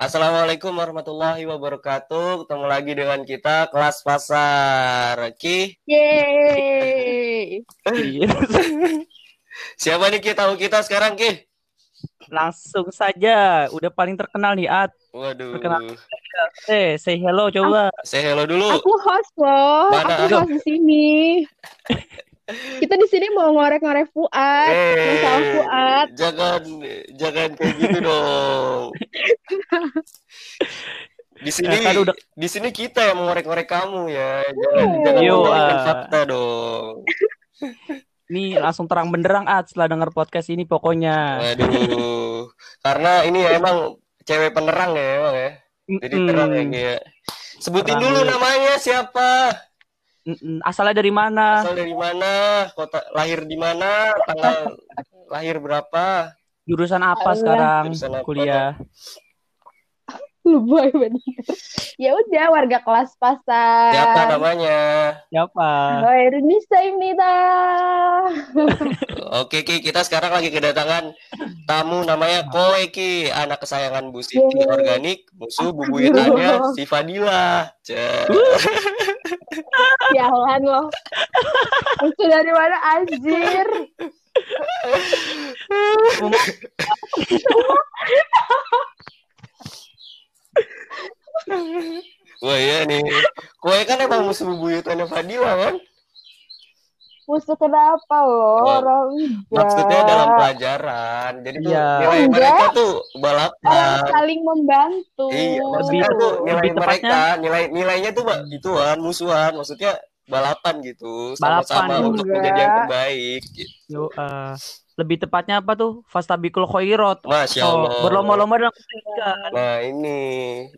Assalamualaikum warahmatullahi wabarakatuh. Ketemu lagi dengan kita kelas pasar. Ki. Yeay. Siapa nih Ki tahu kita sekarang Ki? Langsung saja, udah paling terkenal nih At. Waduh. Perkenalkan. Eh, say hello coba. Say hello dulu. Aku host loh, Mana? aku host di sini. Kita di sini mau ngorek-ngorek Fuad, masalah Eh, Fuad. jangan jangan kayak gitu dong. Di sini Ya, kan udah- di sini kita yang mengorek-ngorek kamu ya. Jangan Oh. jangan Yo, ah. fakta dong. Nih langsung terang benderang At setelah denger podcast ini pokoknya. Waduh. Karena ini ya emang cewek penerang ya emang ya. Jadi terang ya ya. Sebutin Terang dulu dulu. namanya siapa? Asalnya dari mana? Asal dari mana? Kota lahir di mana? Tanggal lahir berapa? Jurusan apa Alah. sekarang Jurusan apa? kuliah? Boy bener. Ya udah warga kelas pasar. Siapa namanya? Siapa? Oh, Indonesia ini dah. Oke Ki, kita sekarang lagi kedatangan tamu namanya Koe Ki, anak kesayangan Bu Siti Yeay. Organik, musuh bubuyutannya si Fadila. Sialan loh. Musuh dari mana anjir? Wah iya nih, Koe kan emang musuh bubuyutannya Fadila kan? Musuh kenapa loh? Orang Maksudnya dalam pelajaran. Jadi tuh Iya. nilai Enggak. mereka tuh Orang balapan. saling membantu. Iya, Lebih- maksudnya tuh nilai lebih tepatnya- mereka, nilai nilainya tuh Mbak, gituan, musuhan. Maksudnya balapan gitu, sama-sama Balapan. untuk menjadi yang terbaik. Gitu. Yo, eh, lebih tepatnya apa tuh? Fastabikul khairat. Masya Oh, Allah. berlomba-lomba dalam kebaikan. Nah ini,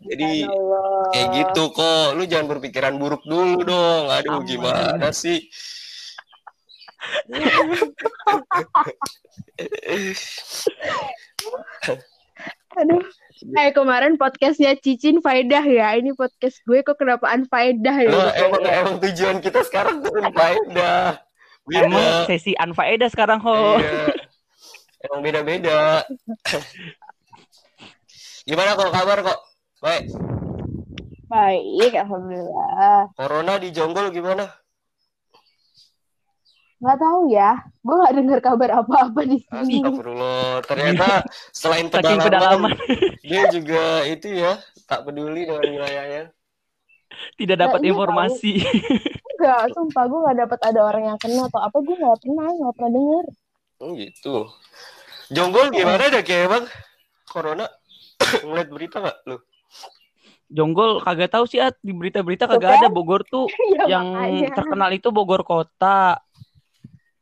jadi kayak gitu kok. Lu jangan berpikiran buruk dulu dong. Aduh, Aman. gimana sih? Aduh. Eh kemarin podcastnya Cicin Faedah ya. Ini podcast gue kok kenapa Faedah ya? Nah, emang emang tujuan kita sekarang tuh faedah. Beda. Emang sesi Anfaedah sekarang ho. Iya. Emang beda-beda. Gimana kok kabar kok? Baik. Baik, alhamdulillah. Corona di Jonggol gimana? Nggak tahu ya. Gue nggak dengar kabar apa-apa di sini. Astagfirullah. Ternyata selain pedalaman, pedalaman dia juga itu ya tak peduli dengan wilayahnya. Tidak dapat Nah, informasi. Enggak, sumpah gue nggak dapat ada orang yang kena atau apa. Gue nggak pernah, nggak pernah denger. Oh gitu. Jonggol gimana dah kayak emang corona? Ngeliat berita nggak lu? Jonggol kagak tahu sih At. di berita-berita kagak ada Bogor tuh Ya, yang makanya. terkenal itu Bogor kota.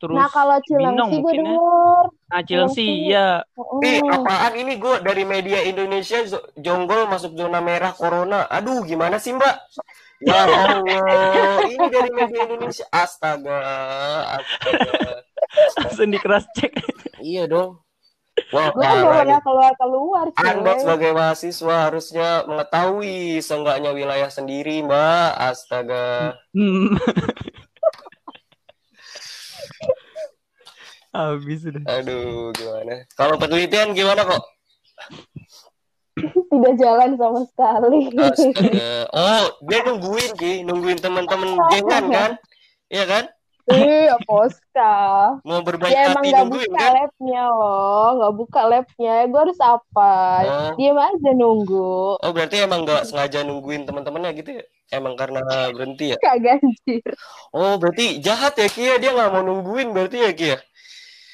Terus Nah kalau Cilengsi gue ya. denger. Nah, Cilengsi Cilengsi. ya. Oh, Ih, apaan ini gue dari media Indonesia Jonggol masuk zona merah corona. Aduh, gimana sih, Mbak? Ya Allah, ini dari media Indonesia. Astaga, astaga. Langsung di cross check. Iya dong. Wah, gue kan nih. keluar keluar. Anda sebagai mahasiswa harusnya mengetahui seenggaknya wilayah sendiri, Mbak. Astaga. Hmm. Habis udah. Aduh, gimana? Kalau penelitian gimana kok? Tidak jalan sama sekali. Astaga. Oh, dia nungguin, Ki. Nungguin teman-teman gengan kan? Iya kan? Iya, Poska. Mau berbaik emang hati gak nungguin buka kan? labnya loh, gak buka labnya. Gue harus apa? Oh. Diam aja nunggu. Oh, berarti emang nggak sengaja nungguin teman-temannya gitu ya? Emang karena berhenti ya? Kagak anjir. Oh, berarti jahat ya Kia? Dia nggak mau nungguin berarti ya Kia?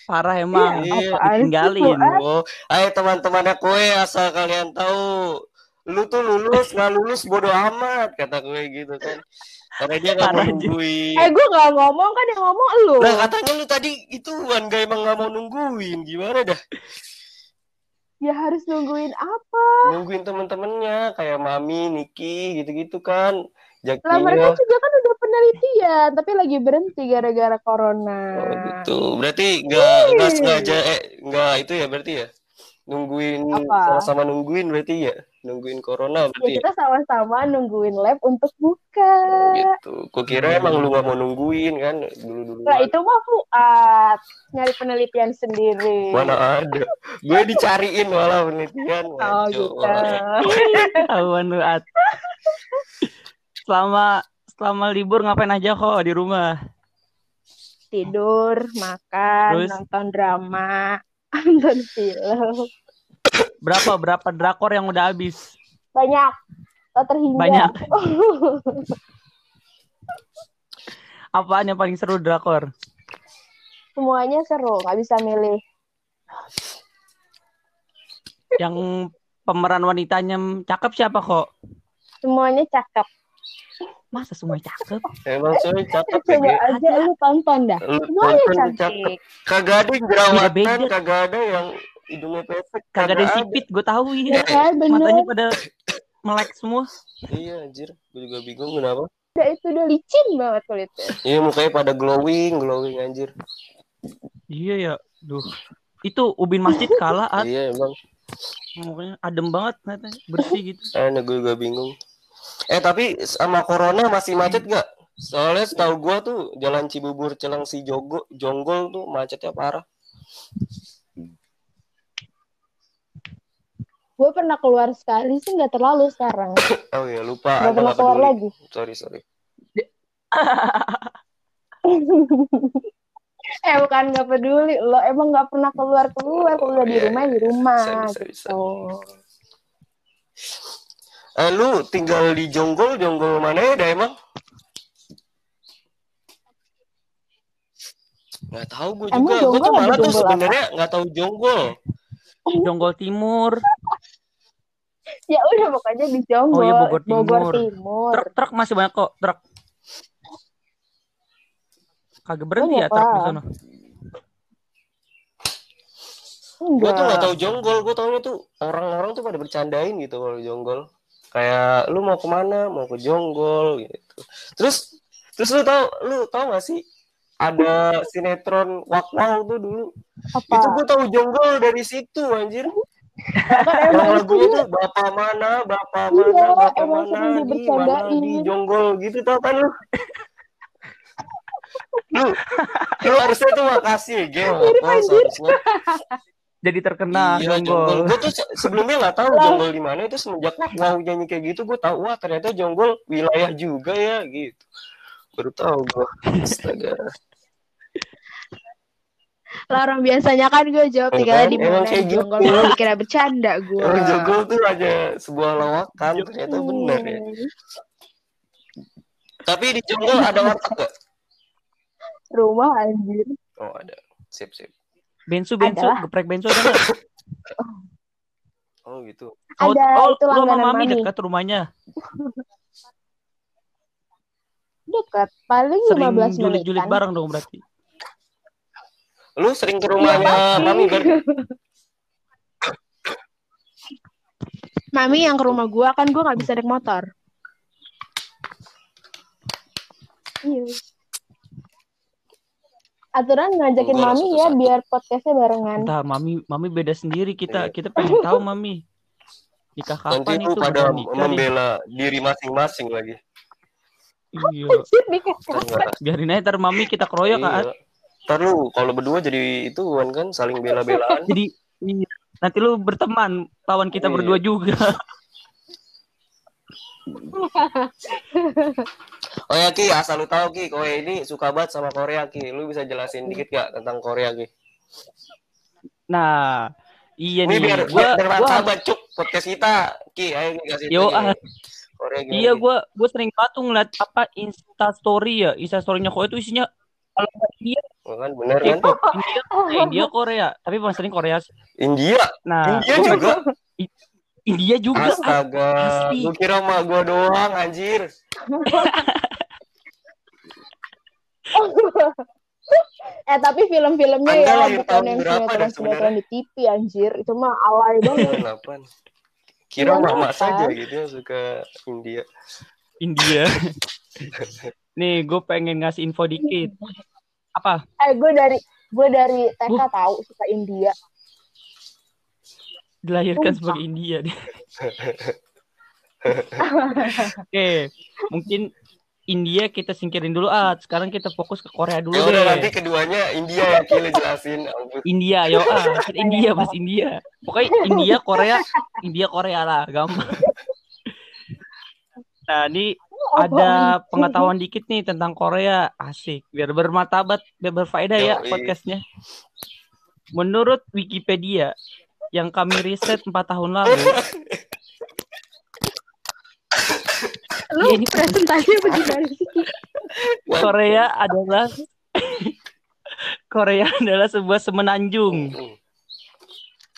Parah emang. Iya. Apaan sih, Ditinggalin. Oh, ayo teman-temannya kue asal kalian tahu lu tuh lulus nggak lulus bodo amat kata gue gitu kan karena dia nggak mau nungguin Eh, gue gak ngomong kan yang ngomong lu. Lah katanya lu tadi itu gak emang nggak mau nungguin gimana dah Ya harus nungguin apa? nungguin temen-temennya kayak mami Niki gitu-gitu kan Lah mereka juga kan udah penelitian, tapi lagi berhenti gara-gara corona. oh gitu berarti nggak nggak sengaja eh nggak itu ya berarti ya nungguin Apa? sama-sama nungguin berarti ya nungguin corona Ya berarti kita sama-sama nungguin lab untuk buka. gitu gue kira emang lu gak mau nungguin kan dulu dulu Nah itu mah Fuad nyari penelitian sendiri. mana ada gue dicariin malah penelitian Oh gitu. Tahuan lu At. Selama selama libur ngapain aja kok di rumah? Tidur, makan, Terus? nonton drama, nonton film. Berapa berapa drakor yang udah habis? Banyak. Tak terhingga. Banyak. Apaan yang paling seru drakor? Semuanya seru, nggak bisa milih. Yang pemeran wanitanya cakep siapa kok? Semuanya cakep. Masa semua cakep? emang soalnya cakep ya Coba Ge. aja lu tonton dah. lu Semuanya tonton cakep cantik. kagak ada yang jerawatan kagak ada yang hidungnya pesek Kagak ada yang sipit, gue tahu Ya ya. kan, Matanya bener. pada melek semua. iya anjir gue juga bingung kenapa Udah itu udah licin banget kulitnya. iya mukanya pada glowing glowing anjir Iya ya, duh. Itu ubin masjid kalah, At. iya emang Mukanya adem banget, ternyata. bersih gitu. Aneh gue juga bingung. Eh tapi sama corona masih macet gak? Soalnya setahu gua tuh jalan Cibubur Celengsi Jogo Jonggol tuh macetnya parah. Gue pernah keluar sekali sih nggak terlalu sekarang. Oh iya lupa. Nggak Anda pernah nggak keluar peduli. lagi. Sorry sorry. eh bukan nggak peduli, lo emang nggak pernah keluar keluar, kalau udah di Iya, rumah iya. di rumah Bisa, bisa, bisa. Eh lu tinggal di Jonggol Jonggol mana ya dah emang? Nggak tahu gue juga. Gue tuh malah tuh sebenarnya nggak tahu Jonggol. Jonggol Timur. Ya udah pokoknya di Jonggol, Oh iya, Bogor Timur. Timur. Truk truk masih banyak kok, truk. Kagak berhenti Banyak ya truk di sana. Gue tuh Enggak. tahu Jonggol. Gue taunya tuh orang-orang tuh pada bercandain gitu kalau Jonggol. Kayak lu mau ke mana? Mau ke Jonggol gitu. Terus terus lu tau lu tau gak sih ada sinetron Wak Wow tuh dulu. Apa? Itu gue tahu Jonggol dari situ anjir. Yang emang itu bapak mana, bapak Iya, mana, bapak emang mana di mana di Jonggol gitu tau kan lu? lu, lu harusnya tuh makasih apa seharusnya Jadi terkenal Iya, Jonggol. Gue tuh se- sebelumnya nggak tahu Jonggol di mana itu semenjak wow nyanyi kayak gitu gue tahu wah ternyata Jonggol wilayah juga ya gitu. Baru tahu gue. Astaga. lah orang biasanya kan gue jawab Kan, tinggalnya di emang mana kayak di gitu. Jonggol gue dikira bercanda gue. Emang Jonggol tuh hanya sebuah lawakan ternyata benar ya. Tapi di Jonggol ada warteg gak? Rumah anjir. Oh ada. Sip sip. Bensu bensu, Adalah. geprek bensu ada nggak? Oh gitu. Oh, Ada oh, itu lu sama langganan mami mami. dekat rumahnya. Dekat, paling Sering 15 julit-julit menitan. bareng dong berarti. Lu sering ke rumahnya pasti. mami berarti? Mami yang ke rumah gue kan gue nggak bisa naik motor. Iya. Aturan ngajakin mami ya biar podcastnya barengan. Entah, mami mami beda sendiri kita Iya. kita pengen tahu mami. Nikah Nanti kapan lu itu pada nikah nih. membela diri masing-masing lagi. Iya. Biarin aja ntar mami kita keroyok Iya. kan. Ntar lu kalau berdua jadi itu kan saling bela-belaan. Jadi iya. nanti lu berteman lawan kita Iya. berdua juga. Oh ya Ki, asal lu tahu Ki, kowe ini suka banget sama Korea Ki. Lu bisa jelasin dikit gak tentang Korea Ki? Nah, iya Ini nih. biar Gua biar gua bersahabat cuk podcast kita. Ki, ayo kasih Yo, ah. Korea gimana, Iya, gue gue sering banget tuh ngeliat apa Insta Story ya, Insta Story-nya kok itu isinya kalau India, Oh, kan bener kan? K-pop, India, eh, India, Korea, tapi paling sering Korea. India, Nah, India juga. India juga. Astaga, Asli. lu kira mah gua doang anjir. Eh tapi film-filmnya Anda ya bukan tahun yang sinetron-sinetron di TV anjir. Itu mah alay banget. Delapan. Kira mama kan? saja gitu yang suka India. India. Nih, gue pengen ngasih info dikit. Apa? Eh gue dari gue dari TK tahu suka India. Dilahirkan sebagai India dia. Oke, mungkin India kita singkirin dulu ah. Sekarang kita fokus ke Korea dulu Ya udah deh. nanti keduanya India yang Kile jelasin. India yo ah, India mas India. Pokoknya India Korea, India Korea lah, gampang. Nah, ini ada pengetahuan dikit nih tentang Korea. Asik, biar bermartabat, biar berfaedah ya podcastnya. Menurut Wikipedia yang kami riset 4 tahun lalu, Lu Iya, ini bagaimana sih? Ki? Korea adalah Korea adalah sebuah semenanjung. Hmm.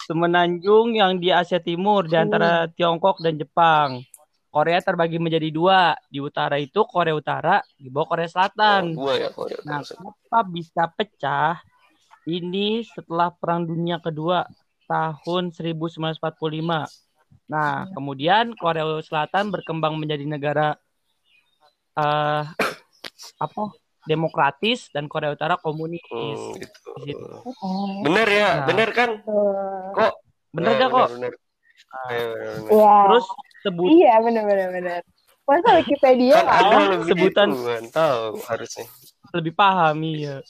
Semenanjung yang di Asia Timur di antara Tiongkok dan Jepang. Korea terbagi menjadi dua. Di utara itu Korea Utara, di bawah Korea Selatan. Oh, ya Korea. Nah, kenapa bisa pecah? Ini setelah Perang Dunia Kedua tahun 1945. Nah, kemudian Korea Selatan berkembang menjadi negara eh apa? demokratis dan Korea Utara komunis. Hmm, gitu. Oh. Bener ya, Nah. bener kan? Kok Bener Nah, gak kok? bener. Ah. Iya, bener, bener. Iya. Terus sebut Iya benar benar benar. Masa Wikipedia Kan ada lebih sebutan- kan. tahu harusnya. lebih paham iya.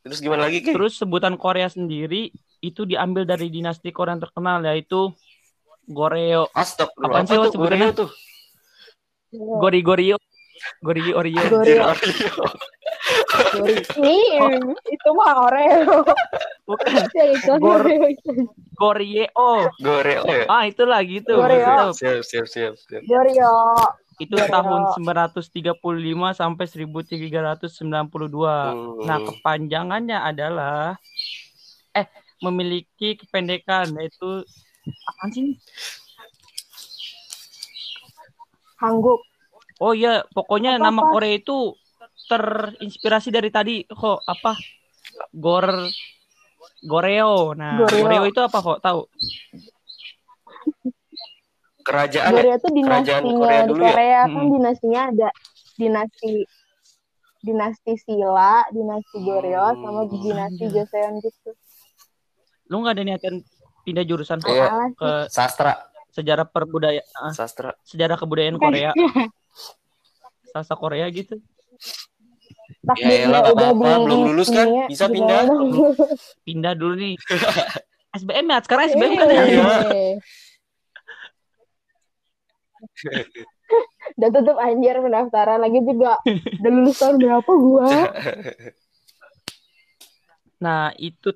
Terus gimana lagi, Ki? Terus sebutan Korea sendiri itu diambil dari dinasti Korea yang terkenal yaitu Goryeo. Astagfirullah. Apaan Apa sih, sebutannya? Korea tuh? Gori Gorio. Gori Oreo. Goryeo. Anjir, Nih, itu mah Oreo. Bukan itu Gor- Oreo. Goryeo. Goreo ya? Ah, itu lagi tuh. Goryeo. Itu, Siap, siap, siap, siap. Goryeo. itu Goryeo. tahun 935 sampai 1392. Hmm. Nah, kepanjangannya adalah eh memiliki kependekan yaitu apaan sih? Hangguk. Oh iya, pokoknya Apa-apa? nama Korea itu terinspirasi dari tadi kok apa? Gor Goreo. Nah, Goreo. Goreo itu apa kok? Tahu? Kerajaan? Goryeo itu Kerajaan dinastinya Korea di dulu ya? Korea kan Hmm. dinastinya ada dinasti dinasti Silla, dinasti Goryeo, Hmm. sama dinasti. Joseon gitu. Lu nggak ada niatan pindah jurusan kok Iya. Ke Sastra, sejarah perbudayaan ah, sastra. sejarah kebudayaan Korea. Sasa Korea gitu. Pas Ya elah, udah apa-apa. Belum lulus kan? Bisa gimana? Pindah dulu nih. SBM ya, sekarang SBM kan ya. Iya. Udah tutup anjir pendaftaran lagi juga. Udah lulus tahun berapa gua? Nah, itu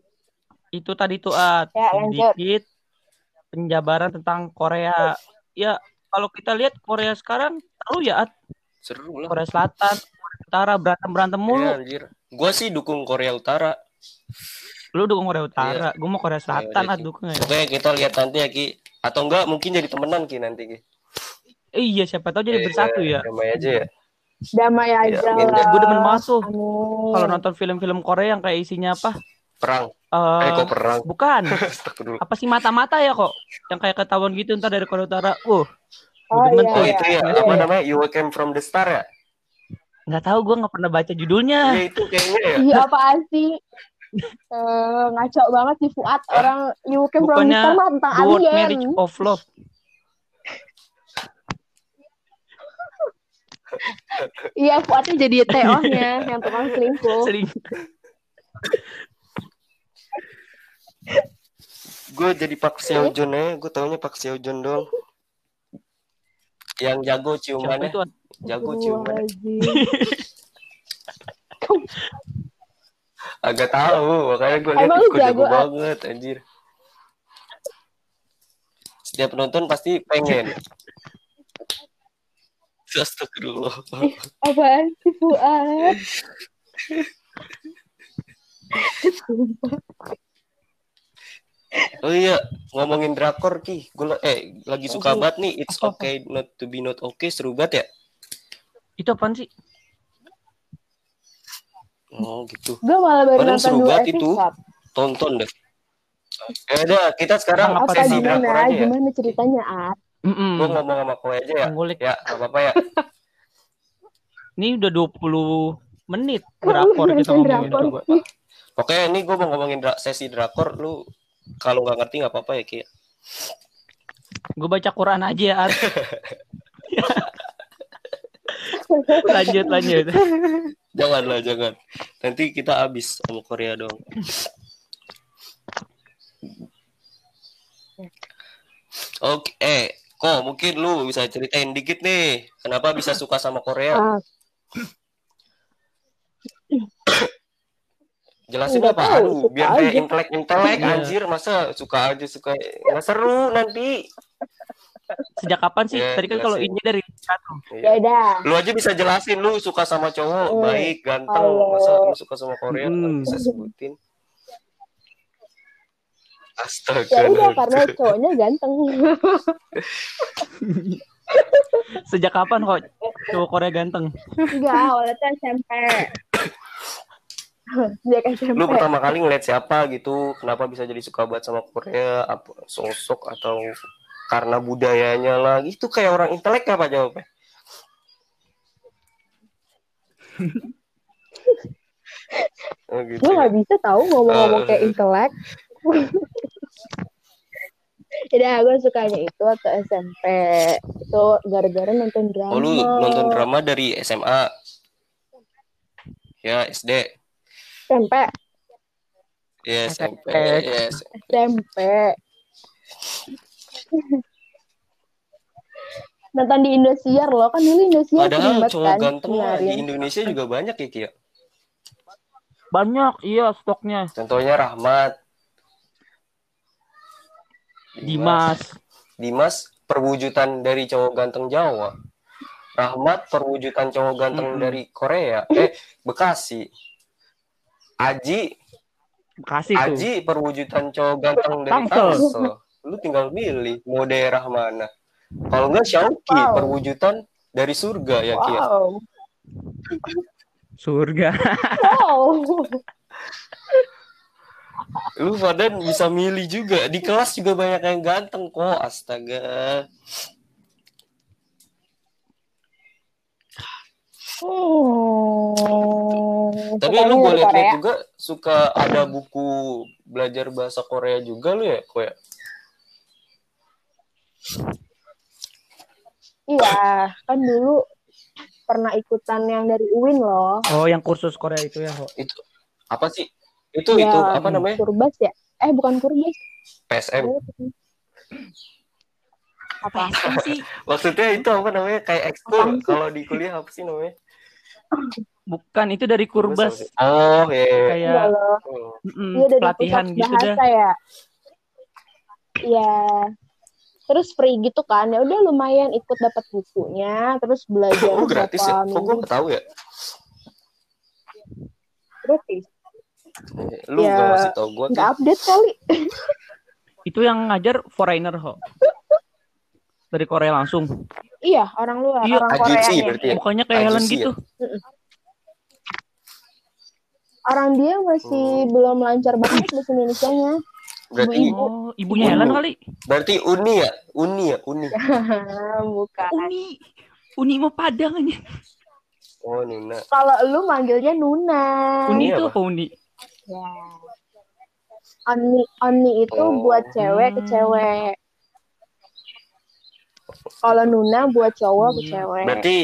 itu tadi tuh ah, Ya, lanjut. sedikit penjabaran tentang Korea. Ya, kalau kita lihat Korea sekarang tahu ya At, Seru lah. Korea Selatan, Korea Utara berantem-berantem mulu. Iya, anjir. Gua sih dukung Korea Utara. Lu dukung Korea Utara, gue mau Korea Selatan Iya, ah Ki. dukung ya. Pokoknya kita lihat nanti ya, Ki. Atau enggak mungkin jadi temenan, Ki, nanti, Ki. Iya, siapa tahu jadi Iya, bersatu ya. Damai aja ya. Damai aja Iya, lah. Gue demen Amin. kalau nonton film-film Korea yang kayak isinya apa? Perang. Eh, Eh, kok perang? bukan. Apa sih mata-mata ya kok? Yang kayak ketahuan gitu ntar dari Korea Utara. Uh, Oh, iya, Oh, iya. itu ya. Iya, Apa iya. namanya? You Came From The Star ya? nggak tahu gue nggak pernah baca judulnya. Iya, itu kayaknya ya. Iya apaan sih? Eh, ngaco banget sih Fuad orang you came from Bukannya Star mah tentang The alien. Marriage of Love. Iya Fuadnya jadi TO-nya yang tukang selingkuh. Gue jadi Pak Seo Jun aja. Gue taunya Pak Seo Jun dong. Yang jago ciumannya. Jago ciumannya. Astagfirullahaladzim. Agak tahu. Makanya gue lihat kok jago banget, anjir. Setiap penonton pasti pengen. Astagfirullah. Apaan sih Fuad? Oh iya, ngomongin drakor Ki. Gue eh lagi suka Oh, banget nih. It's okay not to be not okay. Seru banget ya? Itu apaan sih? Oh gitu. Gue malah baru Padahal nonton seru dua banget itu. Tonton deh. Ya udah, kita sekarang Apa Apa sesi drakor gimana? aja ya. Gimana ceritanya At? Mm-mm. Gue ngomong sama kowe aja ya. Ngulik. Ya, nggak apa-apa ya. Ini udah 20 menit drakor kita ngomongin drakor. Oke, ini gue mau ngomongin dra- sesi drakor. Lu kalau nggak ngerti nggak apa-apa ya Ki. Gue baca Quran aja ya, lanjut, lanjut. Janganlah, jangan. Nanti kita habis sama Korea dong. Oke, eh, kok mungkin lu bisa ceritain dikit nih, kenapa bisa suka sama Korea? Jelasin Nggak apa? tahu, Aduh, biar kayak aja. intelek-intelek Iya. anjir, masa suka aja suka nggak seru nanti. Sejak kapan sih? Ya, Tadi kan kalau ini dari satu. ya udah. Lu aja bisa jelasin lu suka sama cowok Hmm. baik, ganteng, Kalau- masa lu suka sama Korea Hmm. bisa sebutin. Astaga. Ya udah karena cowoknya ganteng. Sejak kapan kok cowok Korea ganteng? Enggak, awalnya SMP. Sejak SMP. Lu pertama kali ngeliat siapa gitu, kenapa bisa jadi suka banget sama Korea, apa sosok atau karena budayanya lah, itu kayak orang intelek apa jawabnya? oh, gitu. Gue gak bisa tahu ngomong-ngomong Eh. kayak intelek. Udah, gue sukanya itu waktu SMP. Itu gara-gara nonton drama. Oh, lu nonton drama dari SMA? Ya, SD. SMP. Ya, SMP. Ya, SMP. nonton di Indosiar loh. Kan dulu Indosiar Padahal cowok kan ganteng di. Indonesia juga banyak ya, Kia. Banyak, iya stoknya. Contohnya Rahmat. Dimas. Dimas perwujudan dari cowok ganteng Jawa. Rahmat perwujudan cowok ganteng Mm-mm. dari Korea. Eh, Bekasi. Aji, Kasih tuh. Aji perwujudan cowok ganteng dari Tangsel. Tangsel. Lu tinggal milih mau daerah mana. Kalau enggak Syauki Wow. perwujudan dari surga ya Kia. Wow. Surga. Wow. Lu pada bisa milih juga. Di kelas juga banyak yang ganteng kok. Astaga. Hmm. Tapi lu gue Korea. juga suka ada buku belajar bahasa Korea juga lu ya, kok ya? Iya, kan dulu pernah ikutan yang dari UIN loh. Oh, yang kursus Korea itu ya, Ho. Itu apa sih? Itu Ya, itu apa namanya? Kurbas ya? Eh, bukan Kurbas. PSM. Apa? sih? Maksudnya itu apa namanya? Kayak ekskul. Kalau di kuliah apa sih namanya? Bukan, itu dari Kurbas. Oh, ya. Iya Kayak loh. Oh. mm, Iya dari pelatihan gitu dah. bahasa ya. Iya. Terus free gitu kan. Ya udah lumayan ikut dapat bukunya, terus belajar Oh, gratis ya? Kok gue tahu ya? gratis. Lu Ya, nggak ngasih tau gue. Nggak update kali. Itu yang ngajar foreigner, Ho. Dari Korea langsung. Iya, orang luar, Iya, orang Koreanya. berarti ya? Bukannya kayak Helen gitu. Orang dia masih Hmm. belum lancar banget bahasa Indonesianya. Berarti Oh, ibunya Ibu. Helen kali. berarti Uni ya? Uni ya? Uni. Bukan. Uni. Uni mau Padang aja. Oh, Nuna. Kalau lu manggilnya Nuna. Uni itu apa? Uni? Ya. Oni, oni itu Oh. buat cewek ke cewek. Kalau Nuna buat cowok Hmm. cewek. Berarti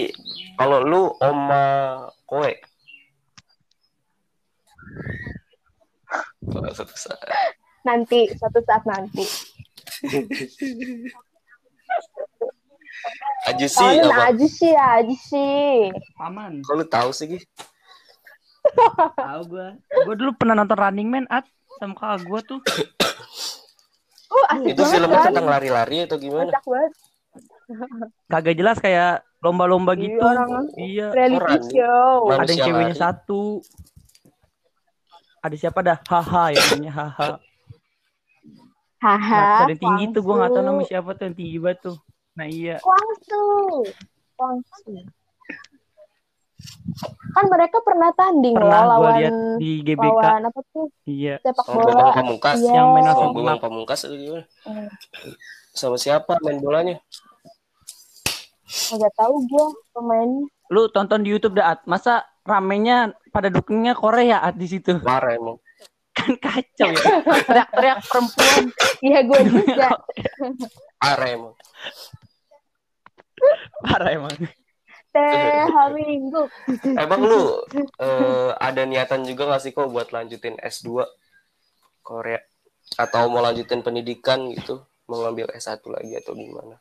kalau lu oma kowe. Satu saat. Nanti, suatu saat nanti. Ajusi Kalian apa? aja sih, aja sih. Paman. Kalau lu tahu sih, Gi? Tahu gua. Gua dulu pernah nonton Running Man at sama kakak gua tuh. Oh, asik Itu filmnya kan? tentang lari-lari atau gimana? Kocak banget. Kagak jelas kayak lomba-lomba Iya, gitu. orang- Iya. Reality Orang. show. Ada yang ceweknya lari. satu. Ada siapa dah? Haha ya namanya Haha. Haha. Nah, ada yang tinggi tuh gua nggak tahu Kwangsu. nama siapa tuh yang tinggi banget tuh. Nah iya. Kwangsu. Kan mereka pernah tanding Pernah loh gua lawan lihat di GBK. lawan apa tuh Iya. sepak bola. Pamungkas. Iya. Yang main Sama Pamungkas atau gimana? Hmm. Sama siapa main bolanya? Nggak tahu gua pemain. Lu tonton di YouTube dah At. Masa ramenya pada dukungnya Korea At di situ. Parah emang. kan kacau ya. Teriak-teriak perempuan. Iya gue juga. Parah emang. Parah emang. Teh haminggu. Emang lu eh, ada niatan juga gak sih kok buat lanjutin S2 Korea? Atau mau lanjutin pendidikan gitu? Mau ngambil S1 lagi atau gimana?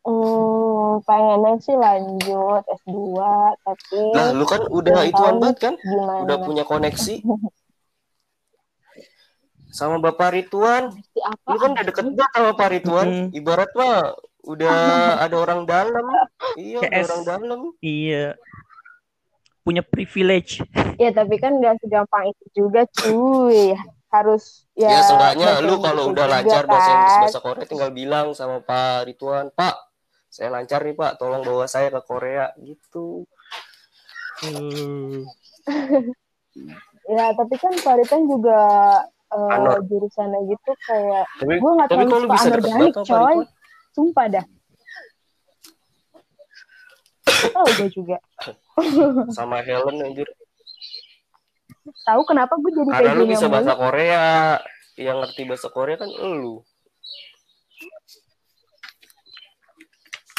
Hmm, pengennya sih lanjut S2, tapi Lah lu kan udah ituan banget kan? gimana. Udah punya koneksi sama Bapak Rituan. Apa? Lu kan udah deket banget sama Pak Rituan. Mm-mm. Ibarat mah udah ada orang dalam. Iya, ada orang dalam. Iya. Punya privilege. Ya tapi kan nggak segampang itu juga cuy. Harus ya. Ya, seenggaknya lu kalau udah juga lancar bahasa Inggris kan. bahasa Korea tinggal bilang sama Pak Rituan, "Pak, saya lancar nih, Pak. Tolong bawa saya ke Korea." gitu. Uh, Ya tapi kan Paritan juga Anor. jurusannya gitu kayak Tapi gue nggak terlalu suka anorganik coy. Sumpah dah. Tahu gue juga. Sama Helen anjir. Tahu kenapa gue jadi Karena kayak lu gini bisa bahasa? Korea. Yang ngerti bahasa Korea kan lu.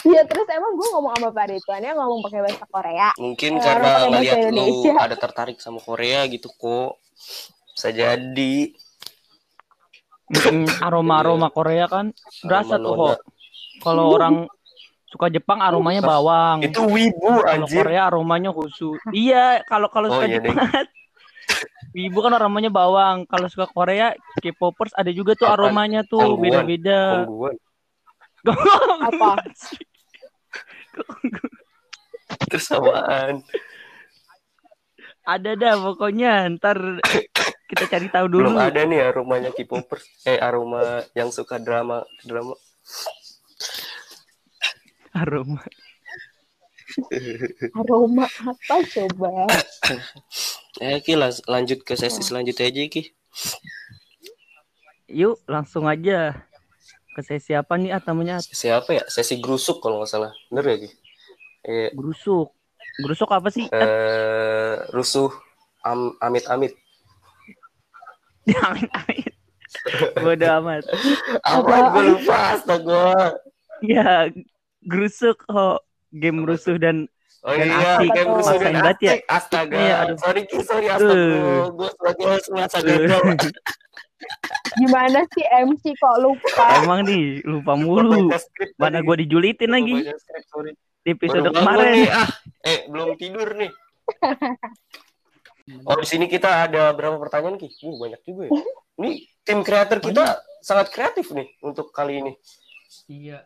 Iya terus emang gue ngomong sama Pak Rituan ya ngomong pakai bahasa Korea. Mungkin Ya, karena ngeliat lu Indonesia. ada tertarik sama Korea gitu kok. Bisa jadi. aroma-aroma Korea kan berasa Aroma tuh kok. Kalau orang suka Jepang aromanya bawang. Itu wibu Kalau anjir. Korea aromanya khusus. Iya, kalau kalau Oh, suka iya, Jepang Ibu kan aromanya bawang. Kalau suka Korea, K-popers ada juga tuh aromanya tuh beda-beda. Apa? Terus apaan? ada dah pokoknya. Ntar kita cari tahu dulu. Belum ada nih aromanya K-popers. Eh aroma yang suka drama drama. Aroma. Aroma apa coba? Eh Ki lanjut ke sesi selanjutnya aja Ki. Yuk, langsung aja ke sesi apa nih atamanya? Siapa ya? Sesi grusuk kalau nggak salah. Bener ya Ki? Eh, Grusuk. Grusuk apa sih? eh rusuh am, amit-amit. Amin, amin. Bodo amat. Apa? Gue lupa astaga. Ya, grusuk oh game rusuh dan Oh Dan iya, asik. kayak rusuh dan ya. asik. Astaga. Iya, aduh. Sorry sorry astaga. Gue sebagai host merasa gagal. Gimana sih MC kok lupa? emang nih lupa mulu. Mana gue dijulitin lagi baca skrip, sorry. di episode Baru bangun kemarin. nih, ah. Eh, belum tidur nih. Oh, di sini kita ada berapa pertanyaan, Ki? Uh, banyak juga ya. Ini tim kreator kita sangat kreatif nih untuk kali ini. Iya.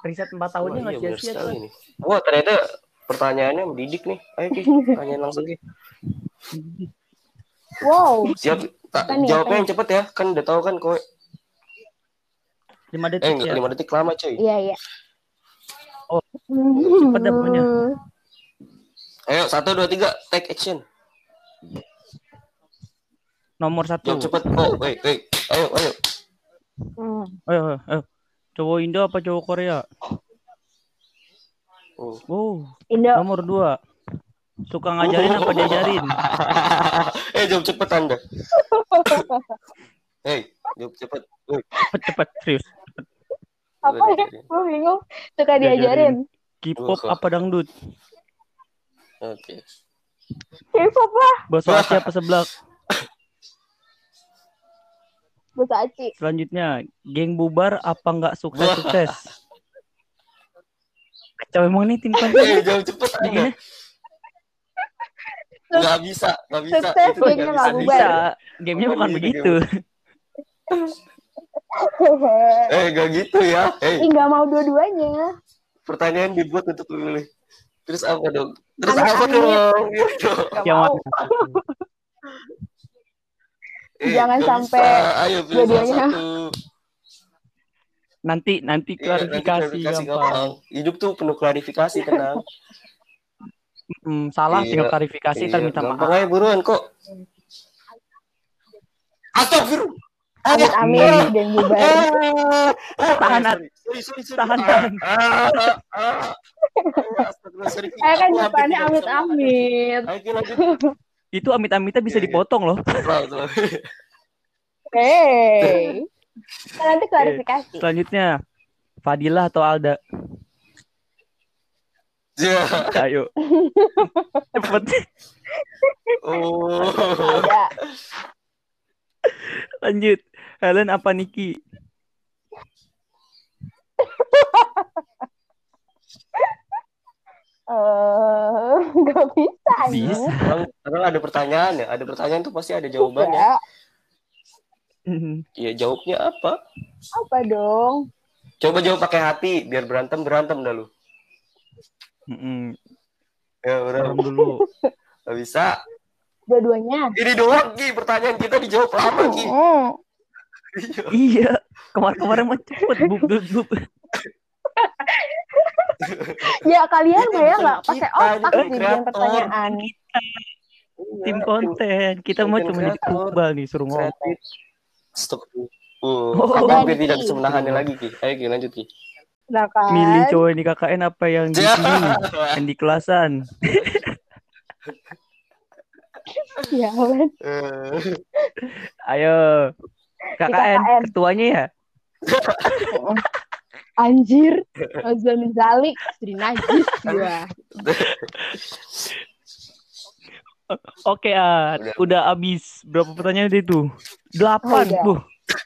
Riset 4 Wah, tahunnya nggak iya, benar sia-sia sekali tuh. nih. Wah, ternyata pertanyaannya mendidik nih. Ayo, Ki, tanyain langsung, Ki. Wow. Siap. Tak, Apa nih, jawabnya yang cepet ya. Kan udah tahu kan, kowe. 5 Eh, detik ya. 5 detik lama, coy. Iya iya. Oh, cepet dah pokoknya. Ayo, satu, dua, tiga, take action. Nomor satu. Jawab cepet. Oh, wait, wait. Ayo, ayo. Hmm. Ayo, ayo, ayo. Cowok Indo apa cowok Korea? Oh. Oh, Indo. nomor dua. Suka ngajarin apa diajarin? eh, jawab cepet Anda. Hei, jawab cepet. Woi, Cepet, cepet, serius. Apa ya? Gue bingung. Suka diajarin. K-pop apa dangdut? Oke. K-pop lah. Bakso Aceh apa seblak? Bahasa Aci. Selanjutnya, geng bubar apa nggak Wah. sukses-sukses? Kacau emang nih tim Eh, konten. jawab cepet Anda. Nggak bisa, nggak bisa. Sukses, Itu bisa. nggak bubar. bisa. Gamenya bukan Bukan begitu. Eh, nggak gitu ya. Eh, Ih, nggak mau dua-duanya. pertanyaan dibuat untuk memilih. Terus apa dong? Terus Amit, apa dong? Gitu. Mau. Eh, Jangan sampai. Ayo dua-duanya. Nanti nanti Iya, nanti klarifikasi klarifikasi gampang. gampang. Hidup tuh penuh klarifikasi, tenang. Hmm, salah Iya. tinggal klarifikasi Iya, minta maaf. aja buruan kok. Astagfirullah. Amit amit geng bubar. Tahan. Tahan, Ah, ah, ah, ah. Ki. Eh kan depannya tidak amit amit. Itu amit-amitnya bisa Iya, iya. dipotong loh. Hey. Nanti klarifikasi. Selanjutnya, Fadilah atau Alda? Ya. Ayo. Cepet. Oh. Ada. Lanjut. Helen apa Niki? Eh, nggak bisa. Bisa. Emang, emang ada pertanyaan ya? Ada pertanyaan tuh pasti ada jawabannya. Ya, Iya, jawabnya apa? apa dong? Coba jawab pakai hati, biar berantem berantem dah lu. Mm-mm. Ya, udah. dulu. Gak bisa. Dua-duanya. Ini doang, Ki. Pertanyaan kita dijawab lama, Ki. Hmm. iya. Kemarin-kemarin mah cepet bub bub bub. Ya kalian mah ya nggak pakai kita, otak bikin pertanyaan. Tim konten. Kita mah Konten cuma jadi kreator. kubal nih suruh ngomong. Stop. Uh, Oh. hampir tidak bisa menahannya lagi, Ki. Ayo, Ki, lanjut, Ki. Nah kan. Milih cowok yang di KKN apa yang di sini? Yang di kelasan. Ya. Eh, Ayo. KKN, KKN. ketuanya ya? Anjir. Ozon Zalik. Jadi najis gua. Oke, At. Udah. Udah abis. Berapa pertanyaan itu? Delapan. Oh, udah.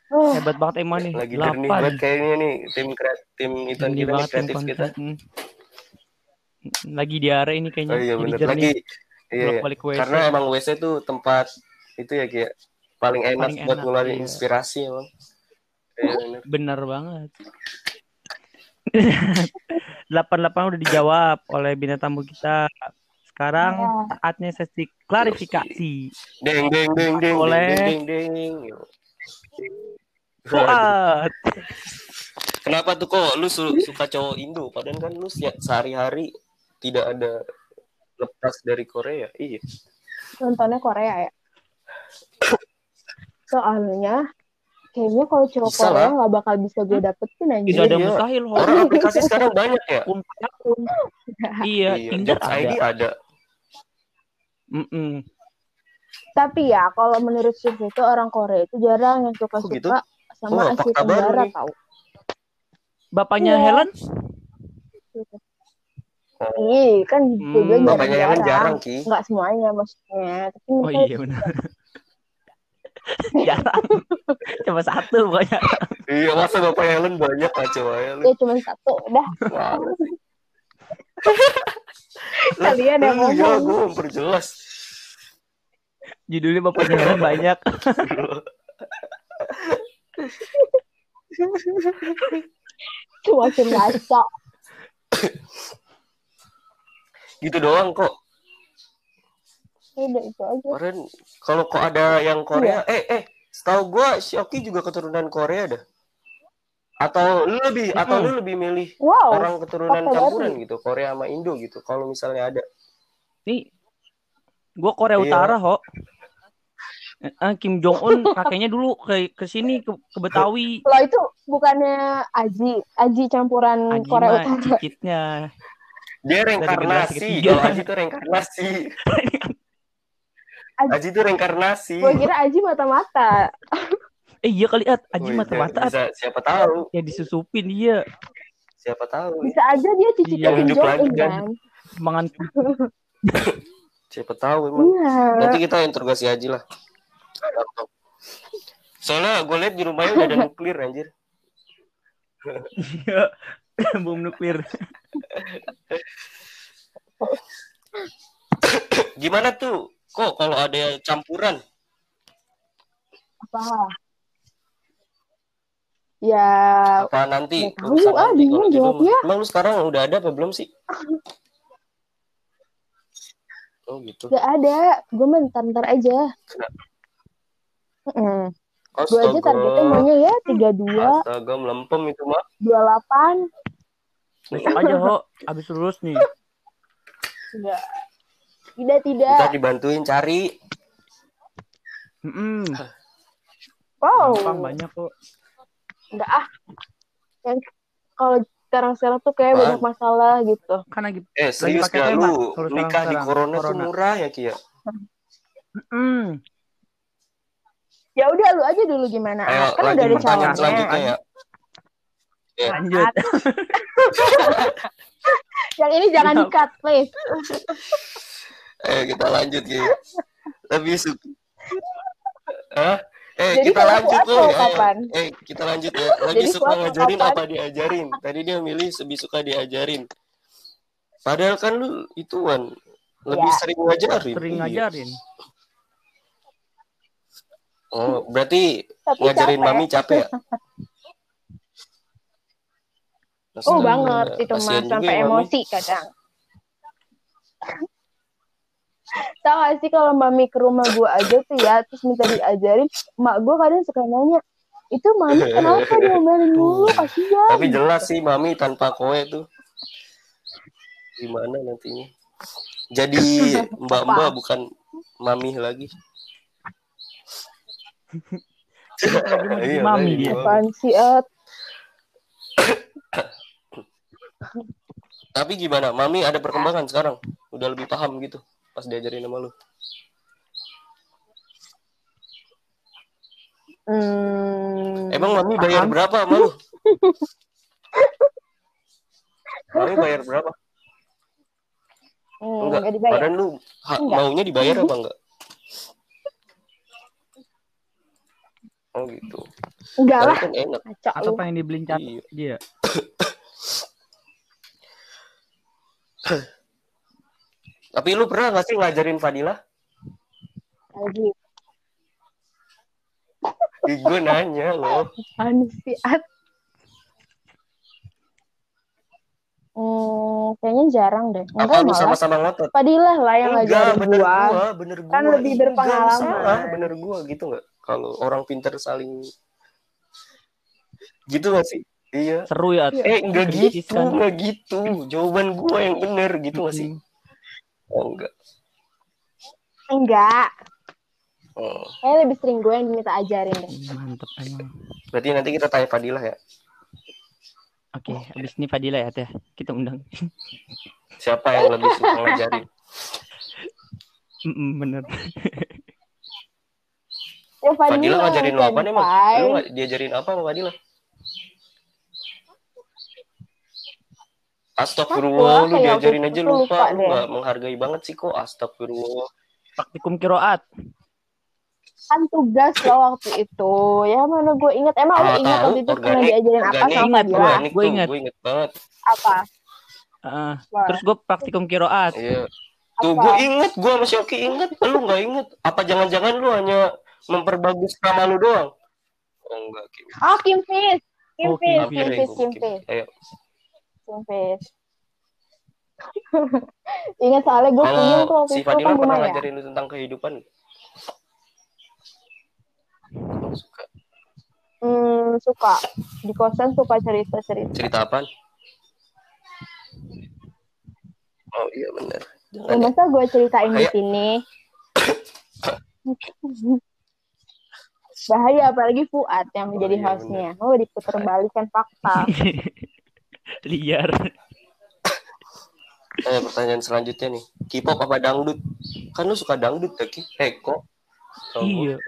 Oh, hebat banget emang nih. lagi jernih banget kayaknya nih tim kreatif tim itu kita nih kreatif kita. Hmm. Lagi diare ini kayaknya. Oh iya Jadi bener jernih. lagi. Iya, iya. Karena emang WC tuh tempat itu ya kayak paling enak Paling buat ngeluarin iya. inspirasi emang. Iya, bener. Bener banget. Delapan delapan udah dijawab oleh bintang tamu kita. Sekarang Ya. saatnya sesi klarifikasi. Deng deng deng deng Oleh- deng deng deng. Yuk. Fuad. Kenapa tuh kok lu su- suka cowok Indo padahal kan lu sehari-hari tidak ada lepas dari Korea. Iya. nontonnya Korea ya. Soalnya kayaknya kalau cowok Bisa Korea lah. nggak bakal bisa gue dapetin anjir. Tidak ada Iya. mustahil. Orang aplikasi sekarang banyak ya. Iya, Tinder Jobs ID ada. ada. Mm-mm. Tapi ya kalau menurut survei itu orang Korea itu jarang yang suka Kok gitu? suka sama Oh, Asia Tenggara tau. Bapaknya Iya. Helen? Ih, kan gue Hmm, jarang Bapaknya Helen jarang, Ki. Nggak semuanya maksudnya. Tapi Oh iya benar. Jarang. Cuma satu pokoknya. Iya, masa Bapak Helen banyak kacau aja lu. ya cuma satu. Udah Wow. kalian yang Lu ya, ngomong. gue memperjelas. Judulnya bapaknya Helen banyak. Semakin ngaco. gitu doang kok. Udah itu aja. Kemarin kalau kok ada yang Korea, eh eh, setahu gua si Oki juga keturunan Korea dah. Atau lu lebih atau lu lebih milih Wow. orang keturunan fakta campuran gitu, Korea sama Indo gitu. Kalau misalnya ada. Nih, gua Korea Iya. Utara, Ho. Eh, Kim Jong Un kakeknya dulu ke ke sini ke, ke Betawi. Lo itu bukannya Aji, Aji campuran Aji Korea mah Utara. cicitnya. Dia reinkarnasi. Kalau Aji itu reinkarnasi. Aji- Aji itu reinkarnasi. Gue kira Aji mata-mata. Eh iya kali At, Aji Wih, mata-mata At. Bisa siapa tahu, ya disusupin dia. siapa tahu. Bisa aja dia cicitnya Iya, Kim Jong Un kan. kan. Siapa tahu emang. Iya. Nanti kita interogasi Aji lah. Soalnya gue lihat di rumahnya udah ada nuklir anjir. Iya. bom nuklir. Gimana tuh? Kok kalau ada campuran? Apa? Ya, Apa nanti tahu, urusan ah, nanti bingung jawabnya. Emang lu sekarang udah ada apa belum sih? Oh gitu. gak ada. Gue mah ntar-ntar aja. Mm. Gue aja targetnya maunya ya 32, Astaga, melempem itu mah. 28. Besok aja, Ho. Abis lulus nih. Enggak. Tidak, tidak. Kita dibantuin cari. Mm-mm. Wow. Gampang banyak kok. Enggak ah. Yang kalau sekarang-sekarang tuh kayak banyak masalah gitu. Kan lagi Eh, serius gak lu? Nikah di sekarang-sekarang, corona, tuh corona. murah ya, Kia? Hmm. Ya udah lu aja dulu gimana? Ayo kan udah ada calonnya. selanjutnya ya. Ya. Lanjut. Yang ini jangan di-cut, please. Ayo kita lanjut ya. Lebih suka. Hah? Jadi kita lanjut mau Ayo. kapan? Eh kita lanjut ya. Lebih Jadi suka ngajarin kapan? apa diajarin? Tadi dia milih lebih suka diajarin. Padahal kan lu ituan lebih Ya. sering ngajarin. Sering Iya. ngajarin. Oh, berarti Tapi ngajarin capek. mami capek ya? Oh banget itu mah sampai ya, Mami. emosi kadang. Tahu gak sih kalau mami ke rumah gue aja tuh ya, terus minta diajarin, mak gue kadang suka nanya, itu mami kenapa diomelin mulu, kasihan. Tapi jelas sih mami tanpa kowe tuh gimana nantinya. Jadi mbak-mbak bukan mami lagi. Iya, mami dia. mami. Apaan sih, At? Tapi gimana? Mami ada perkembangan sekarang? Udah lebih paham gitu pas diajarin sama lu. Hmm, Emang mami bayar paham. berapa sama lu? mami bayar berapa? Hmm, Enggak. nggak dibayar. Padahal lu ha- Enggak. maunya dibayar apa enggak? Oh gitu. Enggak lah, kan enak. Atau lu. pengen dibeliin cat Iya. dia. Tapi lu pernah gak sih ngajarin Fadila? Lagi. Ih, gue nanya loh. Apaan sih, At? Hmm, kayaknya jarang deh. Apa Enggak lu malah. sama-sama ngotot? Fadilah lah yang Enggak, ngajarin bener gua. gua, bener gua. Kan lebih Ih, berpengalaman. enggak, lu salah, bener gua gitu nggak? Kalau orang pintar saling gitu gak sih? Iya. Seru ya. Eh, enggak gitu, Kan. enggak gitu. Jawaban gua yang bener gitu gak sih? Oh, enggak. Enggak. Oh. Kayaknya lebih sering gue yang diminta ajarin deh. Ih, Mantep emang. Berarti nanti kita tanya Fadilah ya. Oke, habis ini Fadila ya teh. Kita undang. Siapa yang lebih suka ngajarin? Bener. Ya Fadila ngajarin lu apa nih, Mak? Lu diajarin apa sama Fadila? Astagfirullah, lu diajarin aja lupa. lupa Lu nggak menghargai banget sih kok. Astagfirullah. Praktikum kiroat. Kan tugas lo waktu itu. Ya mana gue inget. Emang lu Ah, inget waktu itu pernah diajarin apa sama Fadila? Gua tuh, ingat. Gue inget banget. Apa? Wah, terus gue praktikum kiroat. Iya. Tuh gue inget, gue sama Syoki inget. Lu nggak inget? Apa jangan-jangan lu hanya memperbagus nama lu doang? Oh enggak, Kim. Oh, Kim Fis. Kim Oh, Fis, Kim Kim Fis. Kim Kim. Fis. Ayo. Fis. Ingat soalnya gue punya tuh waktu si itu Fadila kan pernah ya. ngajarin lu tentang kehidupan? Oh, suka. Hmm, suka. Di kosan suka cerita-cerita. Cerita apa? Oh iya benar. Ya, ya. masa gue ceritain di Bahaya. sini? Bahaya, apalagi Fuad yang Oh, menjadi iya, hostnya. Oh, diputar balikan fakta. Liar. Eh, pertanyaan selanjutnya nih. K-pop apa dangdut? Kan lu suka dangdut ya, Ki? Eh, kok? Oh, iya.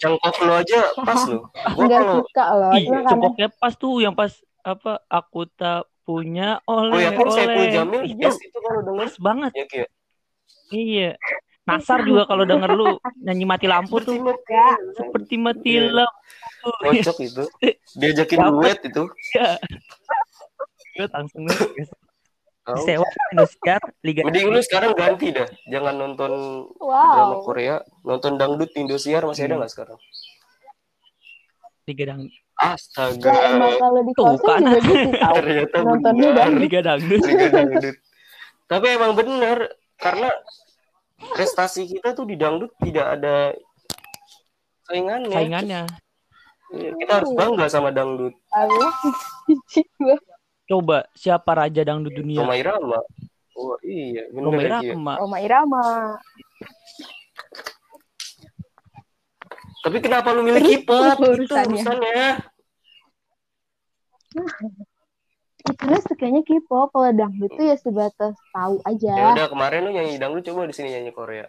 Cangkok lu aja pas lu. Gua Enggak kalau suka loh. Kadang cokoknya pas tuh yang pas apa aku tak punya oleh yakin Saiful oleh. Jamil Itu yes itu kalau denger pas banget. ya Ki. Iya. Nasar juga kalau denger lu nyanyi mati lampu tuh ya. seperti mati Iya. lampu. Kocok itu. Diajakin duet itu. Ya. Gue langsung sewa Indosiar Liga Mending lu sekarang ganti dah. Jangan nonton drama Wow. Korea, nonton dangdut Indosiar masih ada Hmm. nggak sekarang? Liga Dangdut. Astaga. Lah emang kalau di Tuh, kosan kan. juga gitu. Ternyata Nontonnya dangdut. Liga Dangdut. Liga dangdut. Tapi emang bener karena prestasi kita tuh di dangdut tidak ada saingannya. Saingannya. Iya, Kita harus bangga sama dangdut. Allah. Coba siapa raja dangdut dunia? Roma Irama. Oh iya, bener Roma ya. Irama. Roma Irama. Tapi kenapa lu milih K-pop? Itu urusannya. Urusannya. karena sukanya K-pop kalau dangdut tuh ya sebatas tahu Ya aja udah kemarin lu nyanyi dangdut coba di sini nyanyi Korea.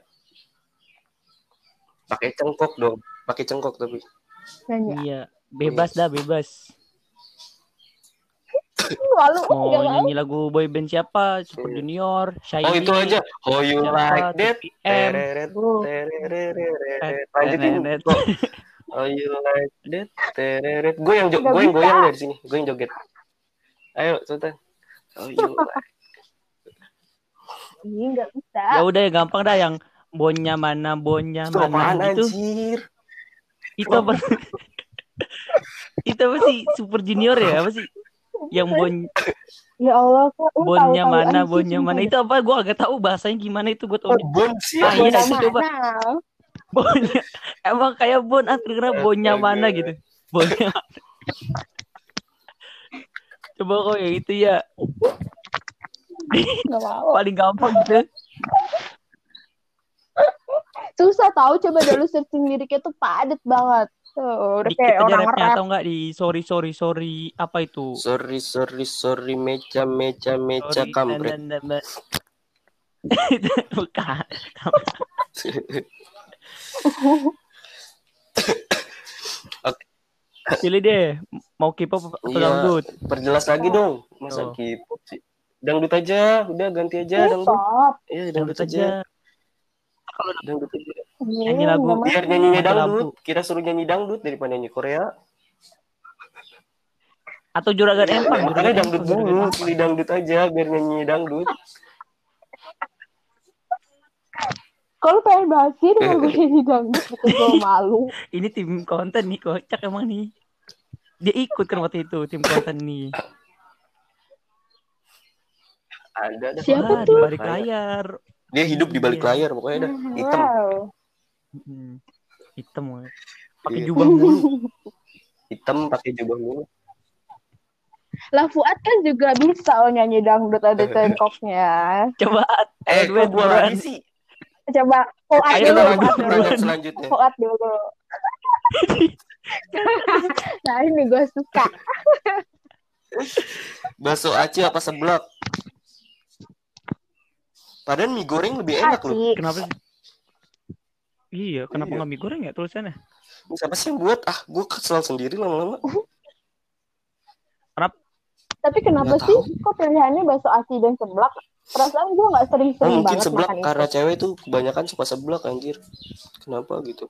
Pakai cengkok dong, pakai cengkok tapi. nanya Iya, bebas dah, bebas. malu Mau nyanyi lagu boyband siapa? Super Junior, Shiny. Oh itu aja. Oh you siapa, like that? 2PM. Tereret, Bro. tereret. Lanjutin. Oh you like that? Tereret. Gue yang jo- Nggak gue yang goyang dari sini. Gue yang joget. Ayo Sultan. Oh you like. Ih, nggak bisa Ya udah ya gampang dah yang bonnya mana, bonnya Itu apaan mana gitu. anjir? Itu apa? itu apa sih? Super Junior ya? Apa sih? Yang bon ya Allah kok bonnya mana, bonnya mana itu apa? Gua agak tahu bahasanya gimana itu gue tahu. Oh, bon sih. Ah, iya, itu coba. Bonnya emang kayak bon ah kira bonnya mana gitu. Bonnya mana. Coba kok yang itu ya paling gampang gitu. susah tahu coba dulu searching liriknya tuh padet banget tuh udah kayak orang rap atau enggak di sorry sorry sorry apa itu? Sorry sorry sorry meja meja meja kampret. Bukan. Pilih deh, mau K-pop atau Iya. dangdut? Perjelas lagi dong. Masa Oh. K-pop sih? Dangdut aja, udah ganti aja dangdut. K-pop Iya, Dangdut dangdut aja. aja. Dangdut aja. Nyanyi lagu. Biar Mati dangdut, kita suruh nyanyi dangdut daripada nyanyi Korea. Atau juragan empang, Makanya juragan dangdut dulu, pilih dangdut aja biar nyanyi dangdut. kalau pengen bahas sih dengan gue nyanyi dangdut gue malu Ini tim konten nih, kocak emang nih. Dia ikut kan waktu itu tim konten nih. Ada dah. Siapa di tuh? balik layar. Dia hidup di balik Iya. layar pokoknya dah. Hitam. wow Hmm, Hitam. Pakai Iya. jubah mulu. Hitam pakai jubah mulu. lah Fuad kan juga bisa loh nyanyi dangdut ada cengkoknya Coba Eh, Ayo, kok gua buruan. lagi sih? coba Fuad Ayo, dulu Fuad dulu selanjutnya. Fuad dulu nah ini gue suka Bakso aci apa seblak? Padahal mie goreng lebih enak loh. Kenapa? Iya, kenapa Iya. nggak mie goreng ya tulisannya? Siapa sih yang buat? Ah, gue kesel sendiri lama-lama. tapi kenapa Nggak sih kok pilihannya bakso aci dan seblak perasaan gue nggak Oh, sering-sering mungkin banget seblak karena itu cewek tuh kebanyakan suka seblak anjir. Kenapa gitu?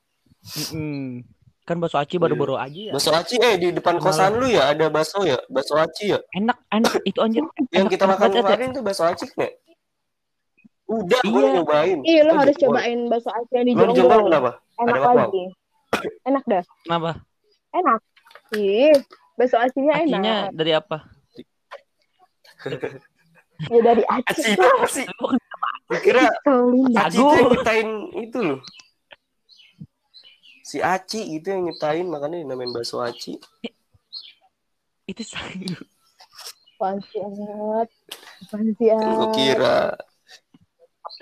Mm-mm. Kan bakso aci baru-baru aja ya. Bakso aci eh di depan Kenalan. kosan lu ya ada bakso ya? Bakso aci ya? Enak, enak itu anjir. Yang Enak- kita enak makan ya. kemarin tuh bakso aci nggak? Udah, gue Iya. nyobain. iya lo Oh, harus cobain bakso aci yang di Jonggol Jonggol kenapa? enak Ada apa? lagi enak dah Kenapa? enak ih bakso acinya Acinya enak dari apa? ya dari aci Aci itu apa sih? Gue kira. Aci itu yang itu loh. Si Aci itu yang nyiptain makanya dinamain bakso Aci. Itu sih? Apaan sih, Gue Anget? kira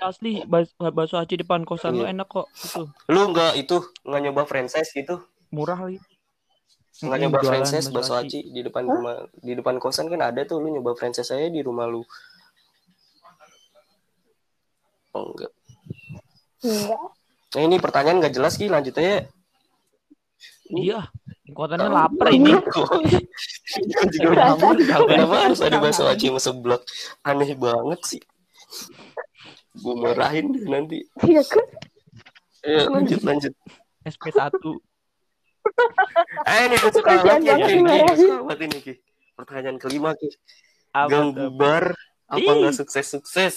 Asli bakso aci depan kosan lu Iya. enak kok. Itu lu nggak itu nggak nyoba franchise gitu? murah lagi. Nggak nyoba franchise bakso aci di depan rumah di depan kosan kan ada tuh lu nyoba franchise saya di rumah lu. Oh enggak. Enggak. Nah ini pertanyaan nggak jelas Ki, lanjut aja. Iya. Kontennya lapar ini. Kan juga udah aman. Kenapa harus ada aci sama seblak? Aneh banget sih. Gue marahin deh nanti. Iya kan? Ayo lanjut lanjut. SP1. Eh ini gue suka banget ini Ki. Pertanyaan kelima Ki. Apa Gang tuh? bubar apa nggak sukses sukses?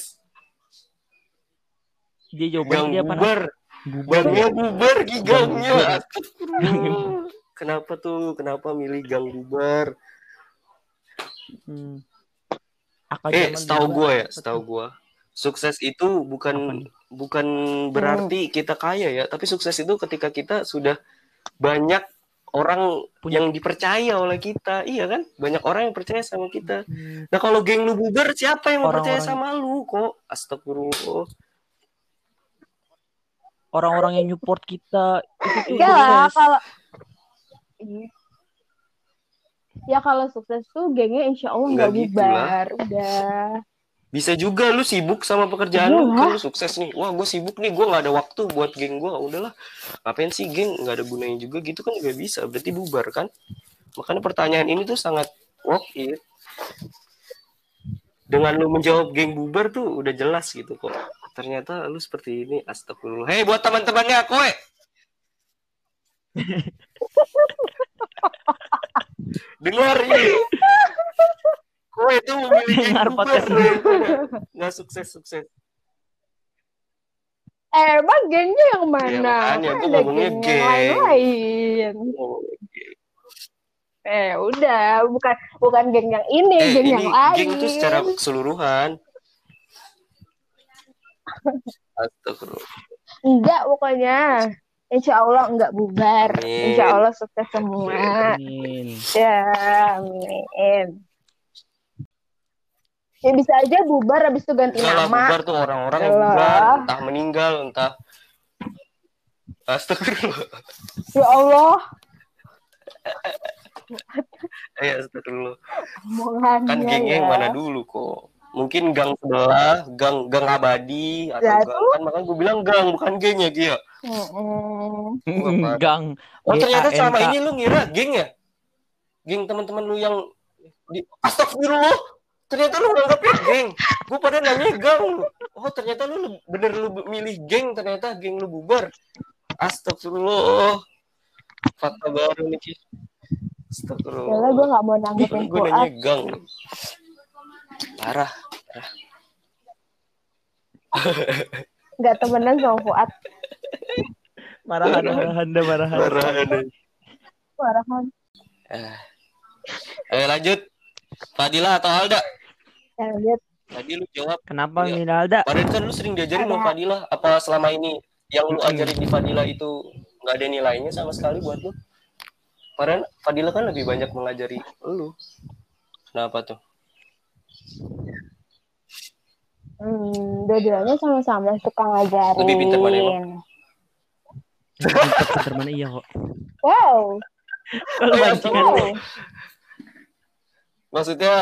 Dia Gang jawabannya dia apa? Bubar. Bubar. Gangnya bubar Ki Gang gangnya. bubar. Astagfirullah. Kenapa tuh? Kenapa milih gang bubar? Hmm. Eh, setahu gue ya, setahu gue. Sukses itu bukan bukan berarti kita kaya ya, tapi sukses itu ketika kita sudah banyak orang Punya- yang dipercaya oleh kita. Iya kan? Banyak orang yang percaya sama kita. Hmm. Nah, kalau geng lu bubar, siapa yang mau percaya Orang-orang- sama lu kok? Astagfirullah. Orang-orang yang support kita itu tuh Enggak lah, kalau... Ya kalau sukses tuh gengnya insya Allah Nggak gitu bubar udah Bisa juga lu sibuk sama pekerjaan lu, Iyalah. kan lu sukses nih. Wah, gue sibuk nih, gue nggak ada waktu buat geng gue. Udahlah, ngapain sih geng? Nggak ada gunanya juga gitu kan juga bisa. Berarti bubar kan? Makanya pertanyaan ini tuh sangat worth it. Dengan lu menjawab geng bubar tuh udah jelas gitu kok. Ternyata lu seperti ini. Astagfirullah. Hei, buat teman-temannya, kowe. Dengar ini. Kowe tuh memilih geng Dengar bubar. podcast Nggak sukses-sukses. eh emang gengnya yang mana Iya, makanya Kan ada ngomongnya geng lain eh udah bukan bukan geng yang ini Eh, geng ini yang lain geng tuh secara keseluruhan. Astagfirullah. enggak pokoknya Insya Allah enggak bubar Amin. Insya Allah sukses semua Amin. Ya, amin. Ya bisa aja bubar habis itu ganti nama. bubar tuh orang-orang yang bubar, entah meninggal, entah Astagfirullah. Ya Allah, Astagfirullah. omongannya Kan gengnya yang ya. mana dulu kok. Mungkin gang sebelah, gang gang abadi atau Ya, gang kan makanya gue bilang gang bukan geng ya Gia. Apa? Gang. Oh ternyata GANK. sama ini lu ngira geng ya? Geng teman-teman lu yang di Astagfirullah. Ternyata lu nganggapnya geng. Gue pada nanya gang. Oh ternyata lu bener lu milih geng ternyata geng lu bubar. Astagfirullah. Fakta baru nih. Astagfirullah. Gue gak mau nanggepin Gue nanya Fuad. gang. Parah. Gak temenan sama Fuad. Marahan, marahan, marahan. Parah. nih. Parahan. Eh. Ayo lanjut. Fadila atau Alda? Ya, lihat. Tadi lu jawab. Kenapa Iya. Minalda? Kemarin kan lu sering diajarin sama Ada. Fadila. Apa selama ini yang lu ajarin di Fadila itu nggak ada nilainya sama sekali buat lu? Padahal Fadila kan lebih banyak mengajari lu. Kenapa tuh? Hmm, dua-duanya sama-sama suka ngajarin. Lebih pintar mana emang? Pinter mana iya kok. Wow. Kalau Oh, iya, wow. Maksudnya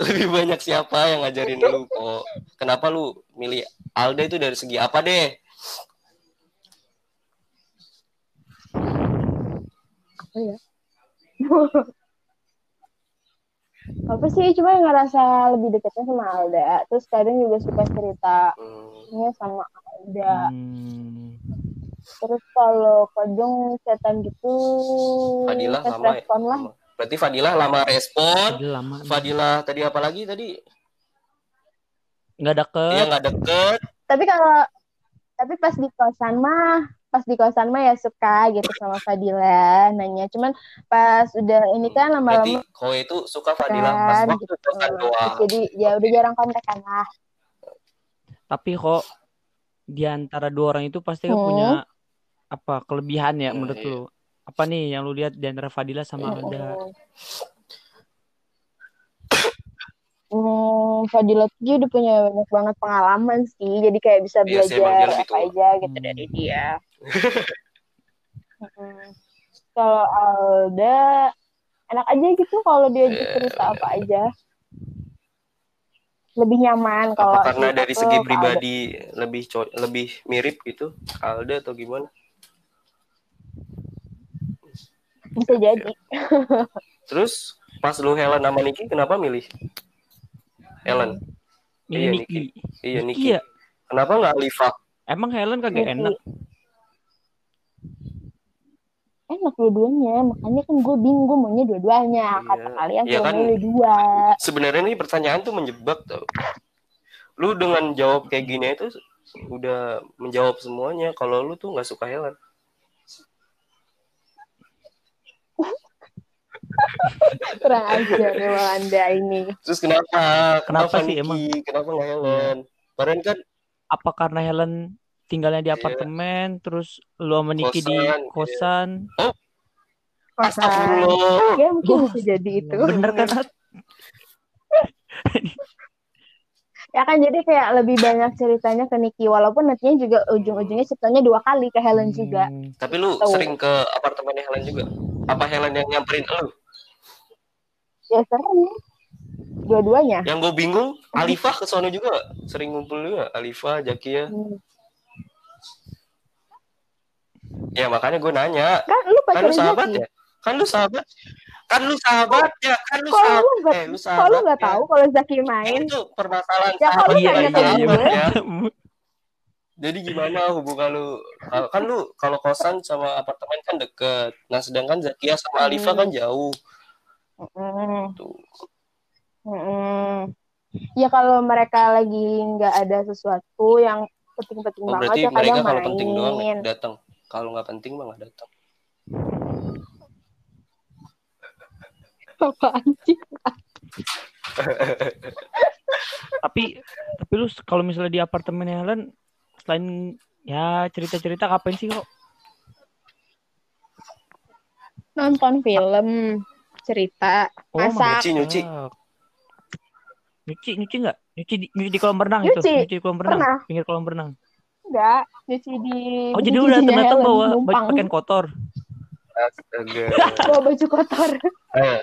lebih banyak siapa yang ngajarin lu kok? Kenapa lu milih Alda itu dari segi apa deh? Apa ya? Apa sih cuma yang ngerasa lebih deketnya sama Alda. Terus kadang juga suka ceritanya Hmm, sama Alda. Hmm. Terus kalau kadang chatan gitu Fadila fast lama ya? respon lah. Berarti Fadila lama respon. Udah lama. Fadila tadi apa lagi tadi? Nggak deket. nggak deket. Tapi kalau tapi pas di kosan mah pas di kosan mah ya suka gitu sama Fadila nanya cuman pas udah ini kan Berarti lama-lama kowe itu suka Fadila pas kan waktu gitu kosan doang. jadi ya udah jarang kontekan lah Tapi kok di antara dua orang itu pasti kan Hmm. punya apa kelebihan ya Hmm, menurut iya. lu? Apa nih yang lu lihat di antara Fadila sama Alda? Hmm, Fadila tuh dia udah punya banyak banget pengalaman sih, jadi kayak bisa Iya belajar lebih apa tua. aja gitu Hmm. dari dia. Hmm. Kalau Alda enak aja gitu kalau dia Iya. cerita apa aja. Lebih nyaman kalau Apa karena dari segi Alda. pribadi lebih co- lebih mirip gitu Alda atau gimana? bisa jadi. Terus pas lu Helen sama Niki kenapa milih Helen? Ini Iya, Niki. Iya Niki Niki. ya? Kenapa nggak Liva? Emang Helen kagak Niki. enak? Enak dua-duanya, makanya kan gue bingung gue maunya dua-duanya. Iya. Kata kalian Iya kan. dua. Sebenarnya ini pertanyaan tuh menjebak tau. Lu dengan jawab kayak gini itu udah menjawab semuanya. Kalau lu tuh nggak suka Helen. Kurang ajar anda ini. Terus kenapa? Kenapa sih Niki? emang? Kenapa nggak Helen? Padahal kan Apa karena Helen tinggalnya di Iya. apartemen, terus lu sama Niki di Kosan, iya. kosan? Kosan. Astagfirullah. Ya mungkin bisa jadi itu. Bener kan? Ya kan jadi kayak lebih banyak ceritanya ke Niki walaupun nantinya juga ujung-ujungnya ceritanya dua kali ke Helen juga. Hmm. Tapi lu Tahu. sering ke apartemennya Helen juga? Apa Helen yang nyamperin lu? Ya sering dua-duanya Yang gue bingung, Alifah ke sono juga sering ngumpul juga. Alifah, Jakia. Hmm. Ya makanya gue nanya. kan lu Kan lu sahabat ya? Kan lu sahabat? Kan lu sahabat ya? Kan lu kok lu sahabat? nggak Eh, lu sahabat nggak ya? tahu kalau Zaki Ya, main itu permasalahan Ya, kalau sahabat lu ya, ya, ya. Jadi gimana hubungan lu? Kalau- Kan lu kalau kosan sama apartemen kan deket. Nah sedangkan Zakia sama Alifah Hmm. kan jauh. Tuh. Mm-mm. ya kalau mereka lagi nggak ada sesuatu yang penting-penting Oh, banget ya mereka kadang kalau penting doang main datang. Kalau nggak penting mah nggak datang. apaan sih Tapi tapi lu kalau misalnya di apartemen Helen selain ya cerita-cerita ngapain sih kok? nonton film cerita Oh, masak Nyuci, nyuci. Nyuci, nyuci nggak? Nyuci di, nyuci di kolam renang Nyuci. itu, nyuci di kolam renang, Pernah. pinggir kolam renang. enggak nyuci di Oh, di jadi udah Helen, bawa baju pakaian kotor. Astaga. bawa baju kotor Eh,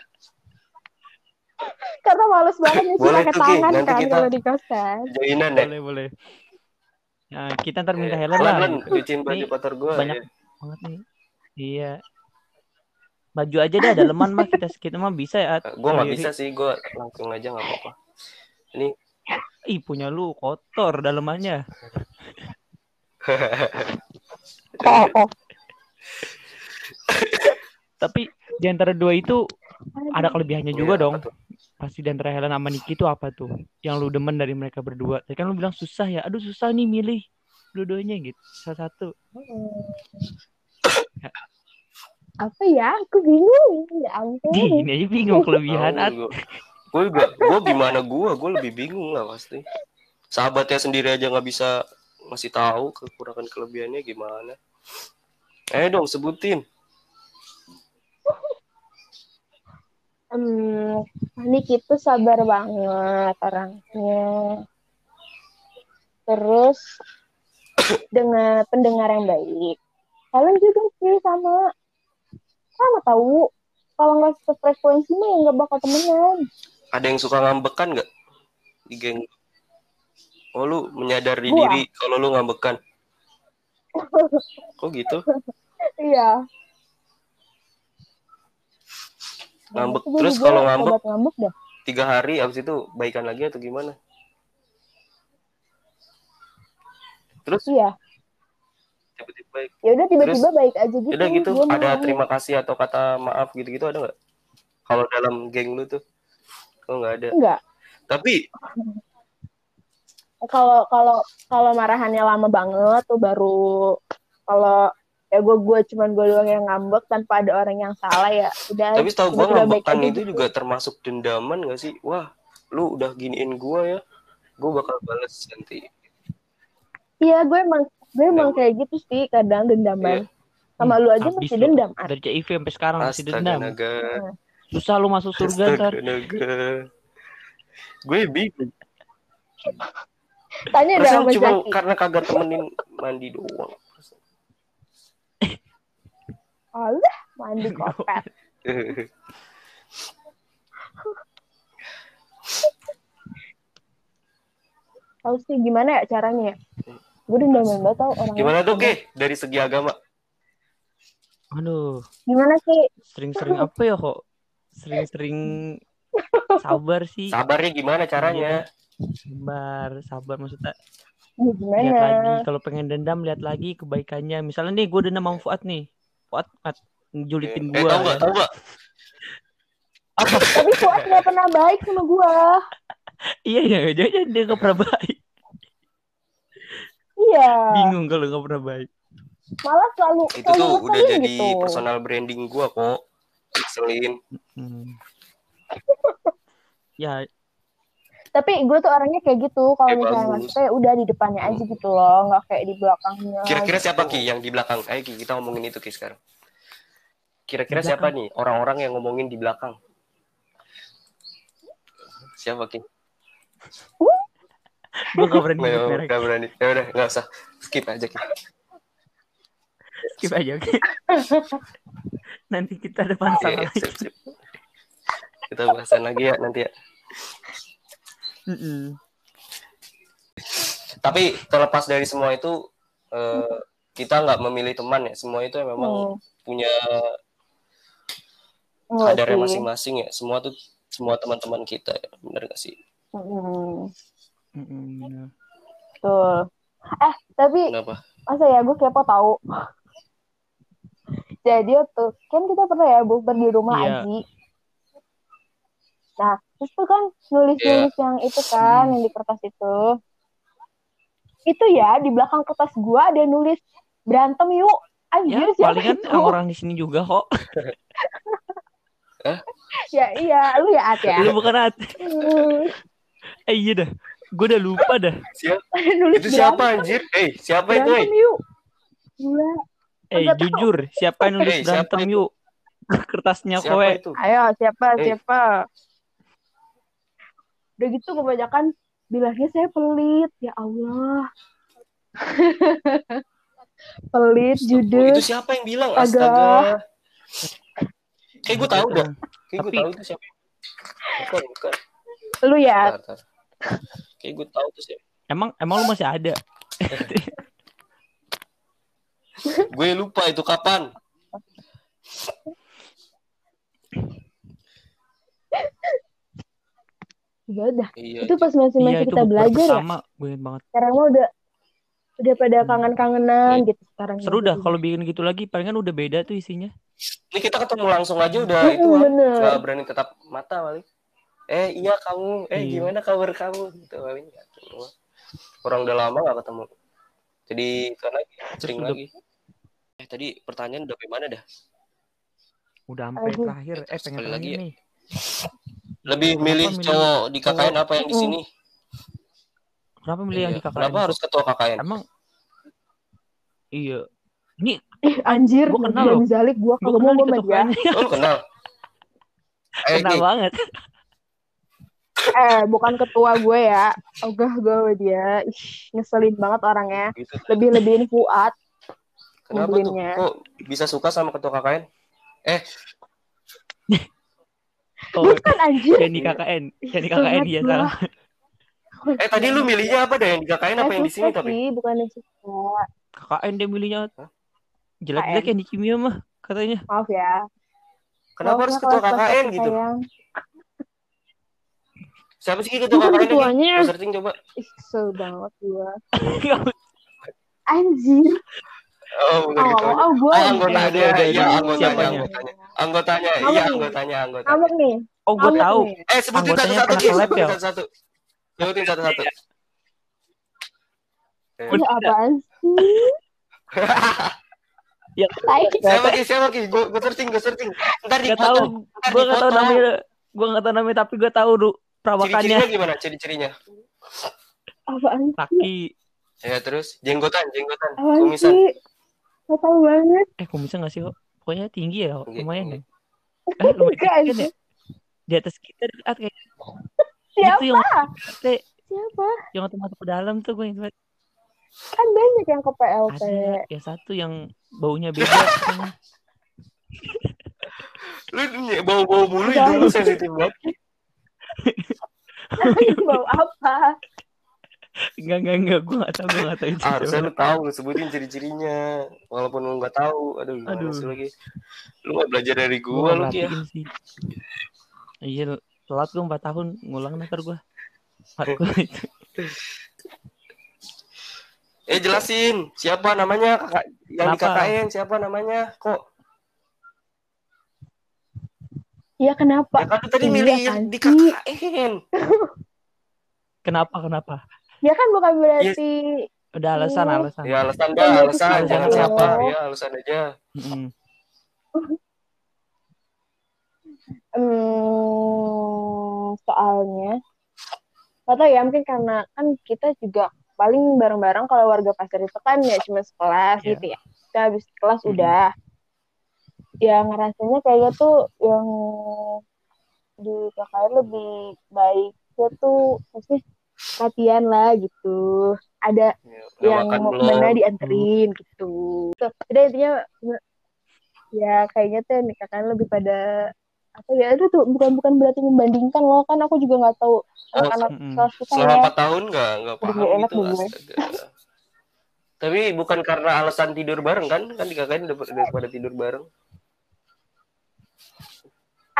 karena males banget nyuci Boleh pakai tangan Nanti kan kita- kalau di kosan joinan ya. Boleh, boleh. Nah, kita ntar minta Eh, Helen lah. Cuciin baju kotor gue. banyak banget nih. Iya. Baju aja dah daleman mah kita kita mah bisa ya. At. Gue nggak bisa sih, gue langsung aja nggak apa-apa. Ini Ih, punya lu kotor dalemannya. Tapi di antara dua itu ada kelebihannya juga Iya, dong. tuh? Pasti di antara Helen sama Niki itu apa tuh? Yang lu demen dari mereka berdua. Tadi kan lu bilang susah ya. Aduh, susah nih milih dua-duanya gitu. Salah satu. Apa ya aku bingung ya ampun Ih, ini aja bingung kelebihan At. Gue juga, gue gimana gue, gue lebih bingung lah pasti. Sahabatnya sendiri aja nggak bisa ngasih tahu kekurangan kelebihannya gimana. Eh dong sebutin. Hmm, Niki itu sabar banget orangnya. Terus dengan pendengar yang baik. Helen juga sih sama. Sama tahu. Kalau nggak sefrekuensi mah ya nggak bakal temenan. Ada yang suka ngambekan nggak di geng? Oh lu menyadari Gua. diri kalau lu ngambekan. Kok gitu? Iya. Ngambek. Gua Terus kalau ngambek ngambek dah. tiga hari abis itu baikan lagi atau gimana? Terus Iya. Tiba-tiba baik. Ya udah tiba-tiba baik aja gitu. Udah gitu ada mau- terima kasih atau kata maaf gitu-gitu ada nggak? Kalau dalam geng lu tuh? Oh nggak ada. Enggak. Tapi kalau kalau kalau marahannya lama banget tuh baru kalau ya gue gue cuman gue doang yang ngambek tanpa ada orang yang salah ya udah tapi tiba-tiba baik ngambekan itu gitu. juga termasuk dendaman gak sih? Wah, lu udah giniin gua ya. Gua bakal bales nanti. iya gue emang gue emang kayak gitu sih kadang dendaman sama lu aja Habis masih lu. dendam Ar. Dari CIV sampai sekarang masih Astaga dendam. naga. Susah lu masuk surga ntar. Gue bingung. tanya dong Masa sama cuma Zaki karena kagak temenin mandi doang. Allah mandi kopet tahu sih gimana ya caranya ya gue dendaman banget tau orang Gimana tuh, Ke? Dari segi agama. Aduh, gimana sih sering-sering apa ya kok? Sering-sering sabar sih. Sabarnya gimana caranya? Sabar, sabar maksudnya. Ya, gimana Lihat lagi kalau pengen dendam lihat lagi kebaikannya. Misalnya nih gue dendam sama Fuad nih. Fuad Fuad, julitin Eh, gue. tahu nggak? Tahu nggak? tapi Fuad gak pernah baik sama gue Iya iya, jangan dia gak pernah baik. Iya Bingung kalau gak pernah baik. malah selalu Itu selalu tuh udah jadi gitu. personal branding gua kok. Selin. Hmm. ya, tapi gue tuh orangnya kayak gitu kalau Ya, misalnya maksudnya udah di depannya aja gitu loh nggak kayak di belakangnya Kira-kira gitu. siapa Ki yang di belakang? Ayo Ki, kita ngomongin itu Ki sekarang. Kira-kira siapa nih orang-orang yang ngomongin di belakang? Siapa Ki? gue gak berani merek. nggak berani. Ya udah, nggak usah. Skip aja Ki. Skip aja, oke? Nanti kita ada masalah Oke, lagi. sip, sip. Kita kita bahasan lagi ya nanti ya. Mm-mm. Tapi terlepas dari semua itu eh, kita nggak memilih teman ya. Semua itu memang Hmm. punya Enggak kadarnya sih. masing-masing ya. Semua tuh semua teman-teman kita ya. Bener gak sih? Mm-mm. Bener. Betul. Eh, tapi Kenapa? masa ya gue kepo tahu. Jadi waktu kan kita pernah ya bukber di rumah Iya. Aji. Nah, terus tuh kan nulis-nulis yang itu kan, Hmm. yang di kertas itu. Itu ya, di belakang kertas gua ada nulis berantem yuk. Anjir, Ya, palingan orang di sini juga kok. Ya iya, lu ya At ya. Lu bukan At. Hmm, Eh iya dah. Gue udah lupa dah. Siapa? Itu siapa anjir? Eh, siapa itu? Eh? yuk. Gila. Eh jujur, siapa yang nulis Eh, siapa berantem itu? yuk? Kertasnya Siapa kowe. itu? Ayo, siapa, Eh. siapa? Udah gitu kebanyakan bilangnya saya pelit. Ya Allah. pelit, judes. Itu siapa yang bilang? Astaga. Astaga. Kayak gue tahu dah. Kayak gue Tapi- tahu itu siapa. Bukan, bukan. Lu ya. Bentar, bentar. Kayak gue tahu tuh siapa. Emang emang lu masih ada? Gue lupa itu kapan. Ya udah. Iya. Itu pas masih masih Iya kita belajar ya. pertama. Gue banget. Sekarang mah udah udah pada Hmm. kangen-kangenan gitu sekarang. Seru dah kalau bikin gitu lagi. Palingan udah beda tuh isinya. Ini kita ketemu langsung aja udah Mm-mm, itu bener. nggak berani tetap mata paling. Eh iya kamu, eh Iya. gimana kabar kamu gitu paling. Orang udah lama gak ketemu. Jadi kan lagi sering lagi. Eh tadi pertanyaan udah gimana dah? Udah sampai terakhir. Eh pengen lagi ya. nih. Lebih Kenapa milih cowok di KKN apa yang di sini? Kenapa milih yang Iya. di KKN? Kenapa harus ketua KKN? Emang Iya. Ini Ih, anjir, Gua kenal loh. Zalik, gua gue kalau mau gue ya. Oh, lu kenal? Eh, Kenal banget. Eh, bukan ketua gue ya. Ogah gue dia. Ih, ngeselin banget orangnya. gitu. Lebih-lebihin Fuad. Kenapa tuh? Ngebelinnya. Kok bisa suka sama ketua KKN? Oh, Bukan anjir. yang di KKN. Yang di KKN iya Banget salah. Eh tadi lu milihnya apa dah yang di KKN apa yang di sini tapi? bukan yang suka. KKN dia milihnya jelek-jelek yang di kimia mah katanya. Maaf ya. Kenapa harus ya ketua KKN gitu? sayang. Siapa sih ketua Bukan KKN ketuanya. lagi? Searching coba. Ih, kesel banget gue. Anjir. Oh, bukan Oh, ketuanya. oh, gue. Anggotanya, Udah, udah, iya udah. anggotanya, anggotanya. Anggotanya, Kamu iya nih. anggotanya, anggotanya. Ngamuk nih. Oh, gue tahu. Eh, sebutin Anggotanya satu-satu, collab Sebutin ya? satu-satu. Sebutin satu-satu. Eh, Ih, apaan sih? Ya. Siapa Ki? Siapa Ki? Gue gue searching, gue searching. Ntar Gak tahu. dipotong. Ntar Gue gak tahu dipotong. namanya. Gue gak tahu namanya tapi gue tahu du perawakannya. Ciri-cirinya gimana? Ciri-cirinya? Apaan sih? Kaki. Ya terus jenggotan, jenggotan, Apaan kumisan. sih? Gak tau banget. Eh kok bisa gak sih kok? Pokoknya tinggi ya, Tinggi, lumayan tinggi. ya. Eh, lumayan kan ya? Di atas kita dekat kayak Siapa? itu yang te, Siapa? yang waktu masuk ke dalam tuh gue ingat Kan banyak yang ke PLT. ada yang satu yang baunya beda. Lu bau-bau mulu lu sensitif banget. Bau apa? Enggak enggak enggak gue gak tahu gue gak tahu itu. Ah, harusnya lu tahu, lu sebutin ciri-cirinya. Walaupun lu nggak tahu. Aduh, gimana Aduh. sih lagi? Lu nggak belajar dari gue gua lu gak ya. sih. Iya telat gue 4 tahun ngulang ntar gue. Eh jelasin, siapa namanya kakak yang di Kenapa? KKN, siapa namanya? Kok? Iya kenapa? Ya kan lu tadi Iya, milih di? KKN. Kenapa kenapa? Ya kan bukan berarti Udah alasan Iya. alasan. Ya alasan Kan dah, berarti alasan, siapa jangan siapa. Ya alasan aja. Hmm, soalnya atau ya mungkin karena kan kita juga paling bareng-bareng kalau warga pasar itu kan ya cuma sekelas Iya. gitu ya. Kita habis kelas Mhm. udah. Ya ngerasanya kayaknya tuh yang di KKN lebih baiknya tuh maksudnya latihan lah gitu. Ada Ya, yang mau ke mana dianterin gitu. Jadi intinya ya kayaknya tuh nih kakak lebih pada apa ya itu tuh bukan bukan berarti membandingkan loh kan aku juga nggak tahu anak-anak Mm-mm. kelas kita Selama ya empat tahun nggak nggak paham enak gitu astaga. Tapi bukan karena alasan tidur bareng kan? Kan di KKN udah udah pada tidur bareng.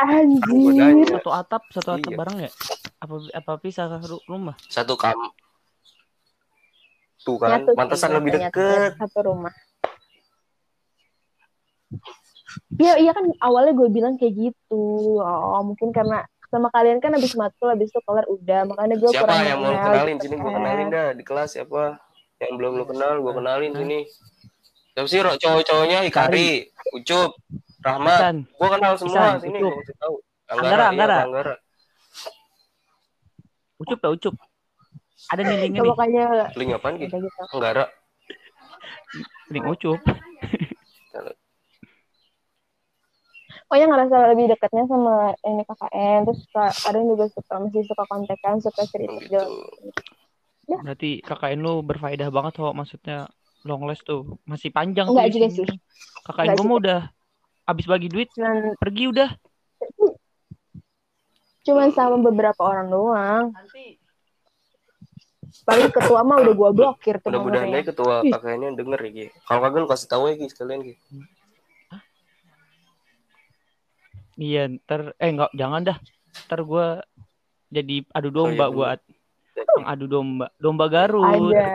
Anjir. Satu atap, satu atap Iya. bareng ya? Apa apa pisah ru- rumah? Satu kam. Tuh kan, Nyatu lebih nyatu, deket. satu rumah Iya, iya kan awalnya gue bilang kayak gitu. Oh, mungkin karena sama kalian kan habis matkul, habis itu kelar udah. Makanya gue Siapa kurang yang mau kenalin gitu sini gua kan. kenalin dah di kelas siapa? Yang belum lu kenal gua kenalin sini. Siapa sih cowok-cowoknya Ikari, Ucup, Rahmat. Isan. Gua kenal semua Isan, sini Ucup. tahu. Anggara, iya, Anggara. Anggara. Ucup ya Ucup. Ada nih linknya nih. makanya Link apaan gitu? gitu. Anggara. Link Ucup. Pokoknya ngerasa lebih dekatnya sama ini KKN. Terus suka, kadang juga suka masih suka kontekan, suka cerita Gitu. segala Berarti KKN lu berfaedah banget kok maksudnya long last tuh. Masih panjang Enggak tuh juga sih. KKN mah udah habis bagi duit Cuman, pergi udah. cuman sama beberapa orang doang. Paling ketua mah udah gue blokir tuh Mudah-mudahan aja ketua kakaknya denger ya. Kalau kagak lu kasih tahu ya, Gi, sekalian, Gi. Iya, ntar eh enggak jangan dah. Ntar gua jadi adu domba iya, gua Yang adu domba. Domba Garut. Ada.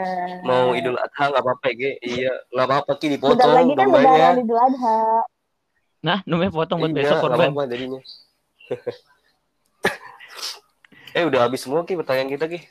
Mau Idul Adha nggak apa-apa. Iya, nggak apa-apa, Ki, Bentar dipotong lagi kan lebaran Idul Adha. Nah, namanya potong buat Iya, besok korban. jadinya. eh, udah habis semua, Ki, pertanyaan kita, Ki.